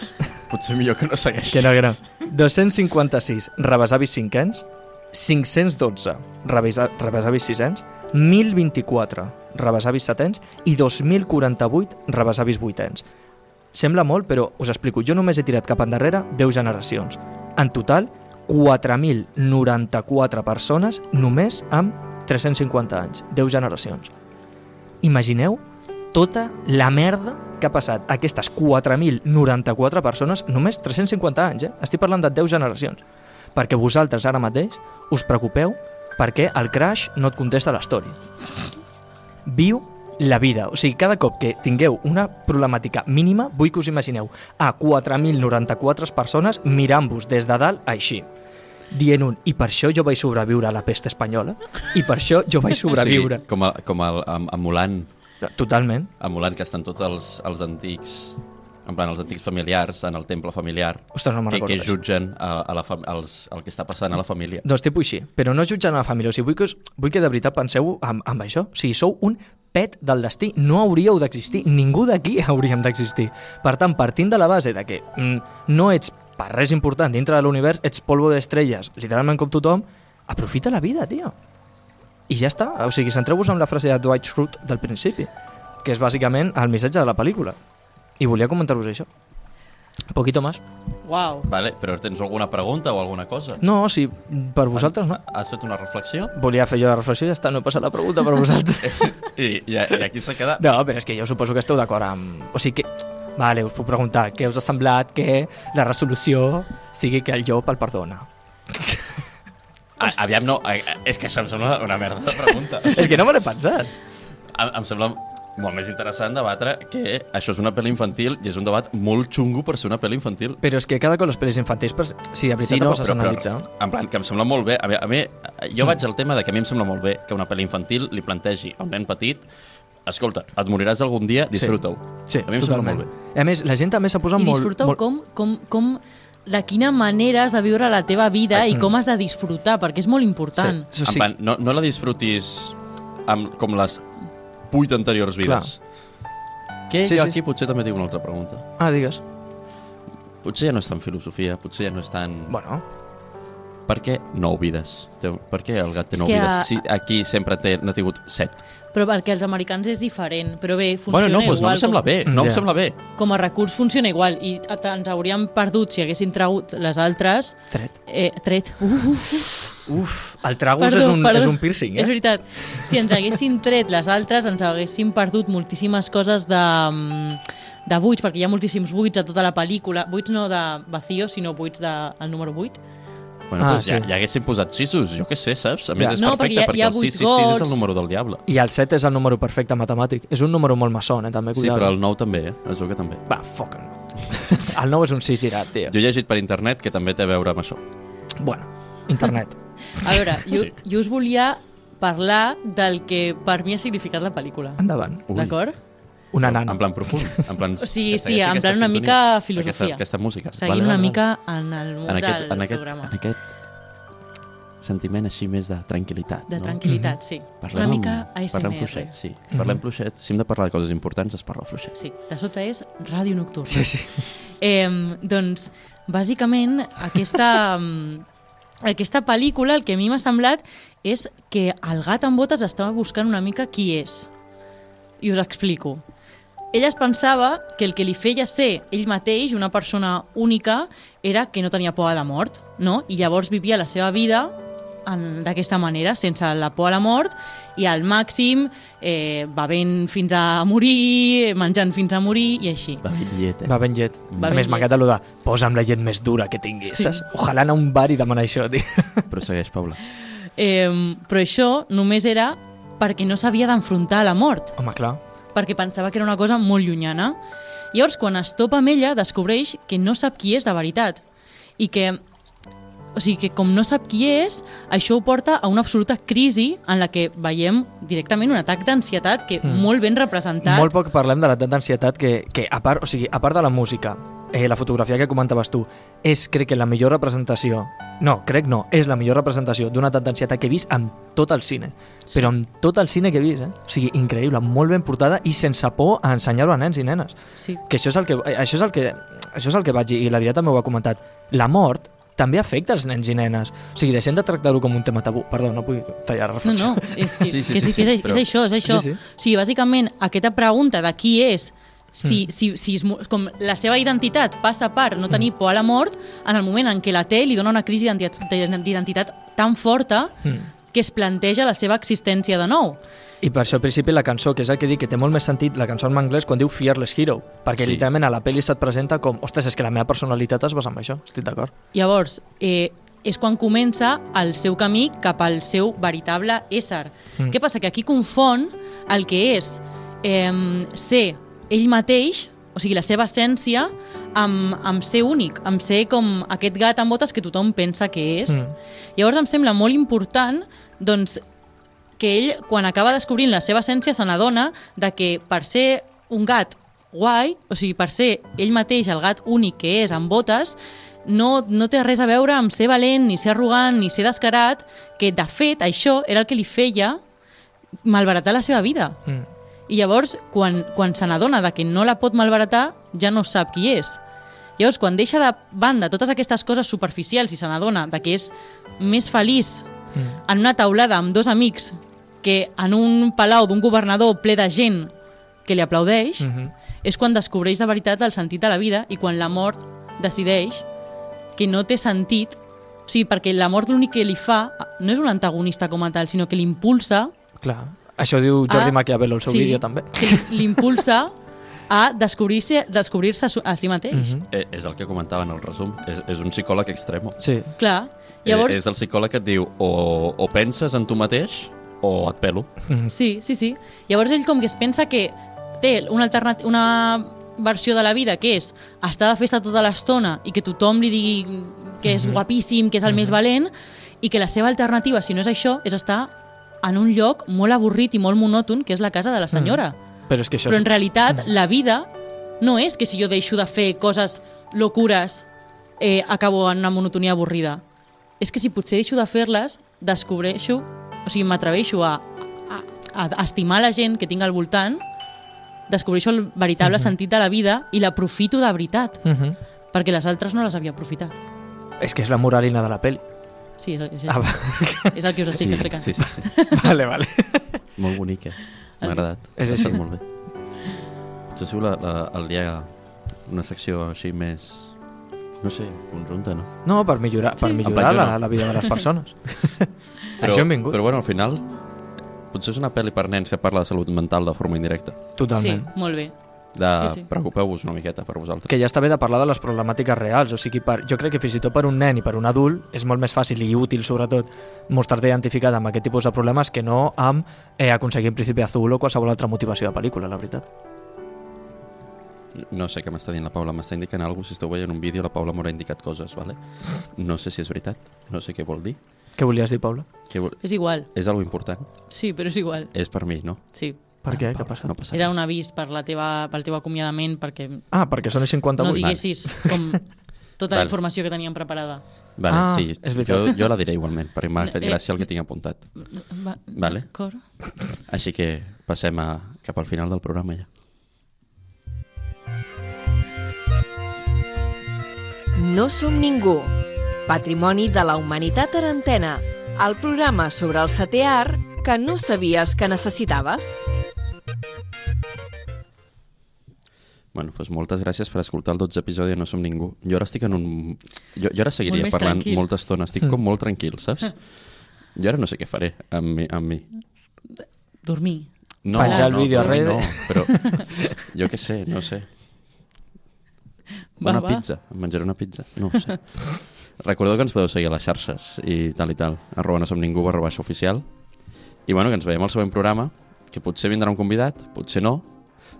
Potser millor que no segueixis. Que no, que no. 256 rebesavis cinquens, 512 rebesa, rebesavis sisens, 1024 rebesavis setens i 2048 rebesavis vuitens. Sembla molt, però us explico. Jo només he tirat cap endarrere 10 generacions. En total, 4.094 persones només amb 350 anys. 10 generacions. Imagineu tota la merda que ha passat a aquestes 4.094 persones només 350 anys, eh? Estic parlant de 10 generacions. Perquè vosaltres ara mateix us preocupeu perquè el crash no et contesta l'història. Viu la vida. O sigui, cada cop que tingueu una problemàtica mínima, vull que us imagineu a 4.094 persones mirant-vos des de dalt així dient un, i per això jo vaig sobreviure a la pesta espanyola, i per això jo vaig sobreviure. O sigui, com, a, com el, em- emulant, Totalment. emulant que estan tots els, els antics en plan, els antics familiars en el temple familiar Ostres, no que, que jutgen a, a la els, el que està passant a la família. Doncs tipus així, però no jutjant a la família. O sigui, vull que, us, vull que de veritat penseu amb, amb això. O sigui, sou un pet del destí. No hauríeu d'existir. Ningú d'aquí hauríem d'existir. Per tant, partint de la base de que mm, no ets per res important dintre de l'univers, ets polvo d'estrelles, literalment com tothom, aprofita la vida, tio. I ja està. O sigui, centreu-vos en la frase de Dwight Schrute del principi, que és bàsicament el missatge de la pel·lícula. I volia comentar-vos això. Un poquito más. Uau. Vale, però tens alguna pregunta o alguna cosa? No, si per vosaltres no. Has fet una reflexió? Volia fer jo la reflexió i ja està, no he passat la pregunta per vosaltres. I, i, i aquí s'ha quedat. No, però és que jo suposo que esteu d'acord amb... O sigui que... Vale, us puc preguntar, què us ha semblat que la resolució sigui que el llop el perdona? A, aviam, no, a, és que això em sembla una merda de pregunta. és que no me l'he pensat. Em, em sembla molt més interessant debatre que això és una pel·li infantil i és un debat molt xungo per ser una pel·li infantil. Però és que cada cop les pel·lis infantils, per... si de veritat sí, no, poses a analitzar... en plan, que em sembla molt bé. A mi, a mi jo vaig al tema de que a mi em sembla molt bé que una pel·li infantil li plantegi a un nen petit escolta, et moriràs algun dia, disfruta-ho. Sí, A mi em sembla molt bé. I a més, la gent també s'ha posat I molt... disfruta-ho molt... com, com, com, de quina manera has de viure la teva vida i com has de disfrutar, perquè és molt important. Sí, En plan, no, no la disfrutis amb, com les vuit anteriors vides. Que Sí, jo sí. aquí potser també tinc una altra pregunta. Ah, digues. Potser ja no és tan filosofia, potser ja no és tan... Bueno, Per què nou vides? Per què el gat té nou que vides? a- Si aquí sempre té, n'ha tingut set. Però perquè els americans és diferent. Però bé, funciona Bueno, no, doncs no igual. em sembla com, bé, no em Ja. sembla bé. Com a recurs funciona igual. I ens hauríem perdut si haguessin tragut les altres... tret. Eh, tret. Uh, Uf, el tragus Perdó, és, un, perdó. és un piercing, És eh? veritat. Si ens haguessin tret les altres, ens haguéssim perdut moltíssimes coses de, mm, de buits, perquè hi ha moltíssims buits a tota la pel·lícula. Buits no de vacío, sinó buits del de, número 8. Bueno, Ah, doncs ja, sí. ja haguessin posat sisos, jo què sé, saps? A més Ja. és No, perfecte, perquè hi ha- perquè, hi el vuit 666 és gots. el número del diable. I el 7 és el número perfecte matemàtic. És un número molt maçon, eh, també, Sí, cuidado. però el 9 també, eh? Es veu que també. Va, fuck el 9. el 9 és un 6 girat, tio. Jo he llegit per internet que també té a veure amb això. Bueno, internet. A veure, jo, Sí. jo us volia parlar del que per mi ha significat la pel·lícula. Endavant. D'acord? Una nana. En plan profund. En plan, O sigui, sí, en plan una mica filosofia. Aquesta, aquesta música. Seguint una mica en el món En aquest, del en aquest, programa. en aquest... sentiment així més de tranquil·litat. De no? tranquil·litat, sí. Parlem Una mica amb- Parlem ASMR. fluixet, sí. Parlem fluixet. Si hem de parlar de coses importants, es parla fluixet. Sí, de sobte és ràdio nocturna. Sí, sí. Eh, doncs, bàsicament, aquesta, mm, aquesta pel·lícula el que a mi m'ha semblat és que el gat amb botes estava buscant una mica qui és. I us explico. Ella es pensava que el que li feia ser ell mateix, una persona única, era que no tenia por a la mort, no? I llavors vivia la seva vida en- d'aquesta manera, sense la por a la mort i al màxim eh, bevent fins a morir, menjant fins a morir i així. Va ben llet, eh? Va ben llet. Va a més, m'agrada allò de posa'm la llet més dura que tinguis, Sí. saps? Ojalà anar a un bar i demanar això, tio. Però segueix, Paula. Eh, però això només era perquè no s'havia d'enfrontar a la mort, Home, clar. Perquè pensava que era una cosa molt llunyana. Llavors, quan es topa amb ella, descobreix que no sap qui és de veritat. I que, o sigui, que com no sap qui és, això ho porta a una absoluta crisi en la que veiem directament un atac d'ansietat que Mm. molt ben representat. Molt poc parlem de l'edat d'ansietat que, que a, part, o sigui, a part de la música, eh, la fotografia que comentaves tu, és, crec que la millor representació, no, crec no, és la millor representació d'una edat d'ansietat que he vist en tot el cine. Sí. Però en tot el cine que he vist, eh? O sigui, increïble, molt ben portada i sense por a ensenyar-ho a nens i nenes. Sí. Que això és el que, eh, això és el que, això és el que vaig dir, i l'Adrià també ho ha comentat. La mort també afecta els nens i nenes. O sigui, deixem de tractar-ho com un tema tabú. Perdó, no vull tallar la No, reflexió. no, és que, Sí, sí, que, sí, sí, que és, però- és això, és això. Sí, sí. O sigui, bàsicament, aquesta pregunta de qui és, si, Mm. si, si es, com la seva identitat passa per no tenir por a la mort, en el moment en què la té li dona una crisi d'identi- d'identitat tan forta Mm. que es planteja la seva existència de nou. I per això al principi la cançó, que és el que dic que té molt més sentit, la cançó en anglès quan diu Fearless Hero, perquè Sí. literalment a la pel·li se't presenta com, ostres, és que la meva personalitat es basa en això, estic d'acord. Llavors, eh, és quan comença el seu camí cap al seu veritable ésser. Mm. Què passa? Que aquí confon el que és eh, ser ell mateix, o sigui, la seva essència, amb, amb ser únic, amb ser com aquest gat amb botes que tothom pensa que és. Mm. Llavors em sembla molt important doncs, que ell, quan acaba descobrint la seva essència, se n'adona de que per ser un gat guai, o sigui, per ser ell mateix el gat únic que és, amb botes, no, no té res a veure amb ser valent, ni ser arrogant, ni ser descarat, que de fet això era el que li feia malbaratar la seva vida. Mm. I llavors, quan, quan se n'adona de que no la pot malbaratar, ja no sap qui és. Llavors, quan deixa de banda totes aquestes coses superficials i se n'adona de que és més feliç Mm. en una taulada amb dos amics que en un palau d'un governador ple de gent que li aplaudeix, Mm -hmm. és quan descobreix de veritat el sentit de la vida i quan la mort decideix que no té sentit, o sigui, perquè la mort l'únic que li fa no és un antagonista com a tal, sinó que l'impulsa Clar. Això diu Jordi Ah, Maquiavelo al seu sí. vídeo també. que l'impulsa a descobrir-se descobrir a, su- a si mateix. Mm -hmm. Eh, és el que comentava en el resum. És, és un psicòleg extremo. Sí. Clar. Llavors, Eh, és el psicòleg que et diu o, o penses en tu mateix o et pelo. Mm -hmm. Sí, sí, sí. Llavors ell com que es pensa que té una, una versió de la vida que és estar de festa tota l'estona i que tothom li digui que és Mhm. guapíssim, que és el més valent i que la seva alternativa, si no és això, és estar en un lloc molt avorrit i molt monòton, que és la casa de la senyora. Però és que això Però en és... realitat la vida no és que si jo deixo de fer coses locures eh, acabo en una monotonia avorrida. És que si potser deixo de fer-les, descobreixo, o sigui, m'atreveixo a, a, a estimar la gent que tinc al voltant, descobreixo el veritable sentit de la vida i l'aprofito de veritat, Mm -hmm. perquè les altres no les havia aprofitat. És que és la moralina de la pel·li. Sí, és, és, Ah, va. és el que us estic sí, explicant. sí, sí, sí. vale, vale. Molt bonic, eh? M'ha agradat. És així. fet Molt bé. Potser si la, la, el dia una secció així més, no sé, conjunta, no? No, per millorar, per Sí. millorar Em vaig la, la vida de les persones. Això hem vingut. Però bueno, al final, potser és una pel·li per nens que parla de salut mental de forma indirecta. Totalment. Sí, molt bé. De Sí, sí. preocupeu-vos una miqueta per vosaltres. que ja està bé de parlar de les problemàtiques reals, o sigui, per, jo crec que fins i tot per un nen i per un adult és molt més fàcil i útil, sobretot, mostrar-te identificat amb aquest tipus de problemes que no amb eh, aconseguir un principi azul o qualsevol altra motivació de pel·lícula, la veritat. No sé què m'està dient la Paula, m'està indicant alguna cosa. Si esteu veient un vídeo, la Paula m'haurà indicat coses, vale? No sé si és veritat, no sé què vol dir. Què volies dir, Paula? Què vol... És igual. És algo important. Sí, però és igual. És per mi, no? Sí. Per què? Paula, Què passa? No passa Era res. un avís per la teva, pel teu acomiadament perquè Ah, perquè són els 58. no diguessis com tota Vale. la informació que teníem preparada. Vale, Ah, sí, és jo, veritat. jo la diré igualment, perquè m'ha fet Eh, gràcia el que tinc apuntat. Va, Vale. D'acord. Així que passem a, cap al final del programa ja. No som ningú. Patrimoni de la humanitat en antena. El programa sobre el setè art que no sabies que necessitaves. Bueno, doncs moltes gràcies per escoltar el 12 episodi de No som ningú. Jo ara estic en un... Jo, jo ara seguiria més parlant tranquil. molta estona. Estic com molt tranquil, saps? Jo ara no sé què faré amb mi. Amb mi. Dormir. No, Penjar el no, vídeo a redes. No, però jo què sé, no sé. Va, una va. pizza, em menjaré una pizza, no ho sé. Recordeu que ens podeu seguir a les xarxes i tal i tal, arroba no som ningú, barra baixa oficial. I bueno, que ens veiem al següent programa, que potser vindrà un convidat, potser no,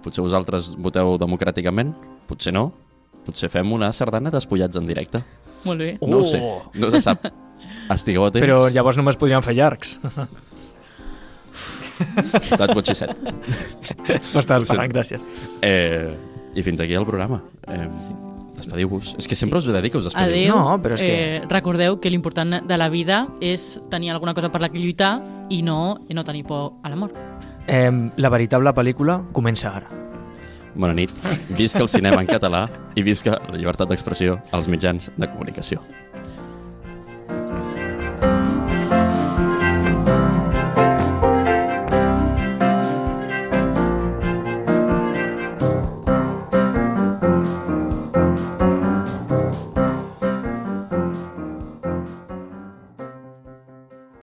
potser vosaltres voteu democràticament, potser no, potser fem una sardana despullats en directe. Molt bé. No ho sé, Oh! no se sap. Estigueu atents. Però llavors només podríem fer llargs. That's what she said. M'estàs esperant, gràcies. Eh, I fins aquí el programa. Eh, Despediu-vos. És que sempre us he de dir que us despediu. Adéu. No, però és que- Eh, recordeu que l'important de la vida és tenir alguna cosa per la que lluitar i no, i no tenir por a la mort. Eh, la veritable pel·lícula comença ara. Bona nit. Visca el cinema en català i visca la llibertat d'expressió als mitjans de comunicació.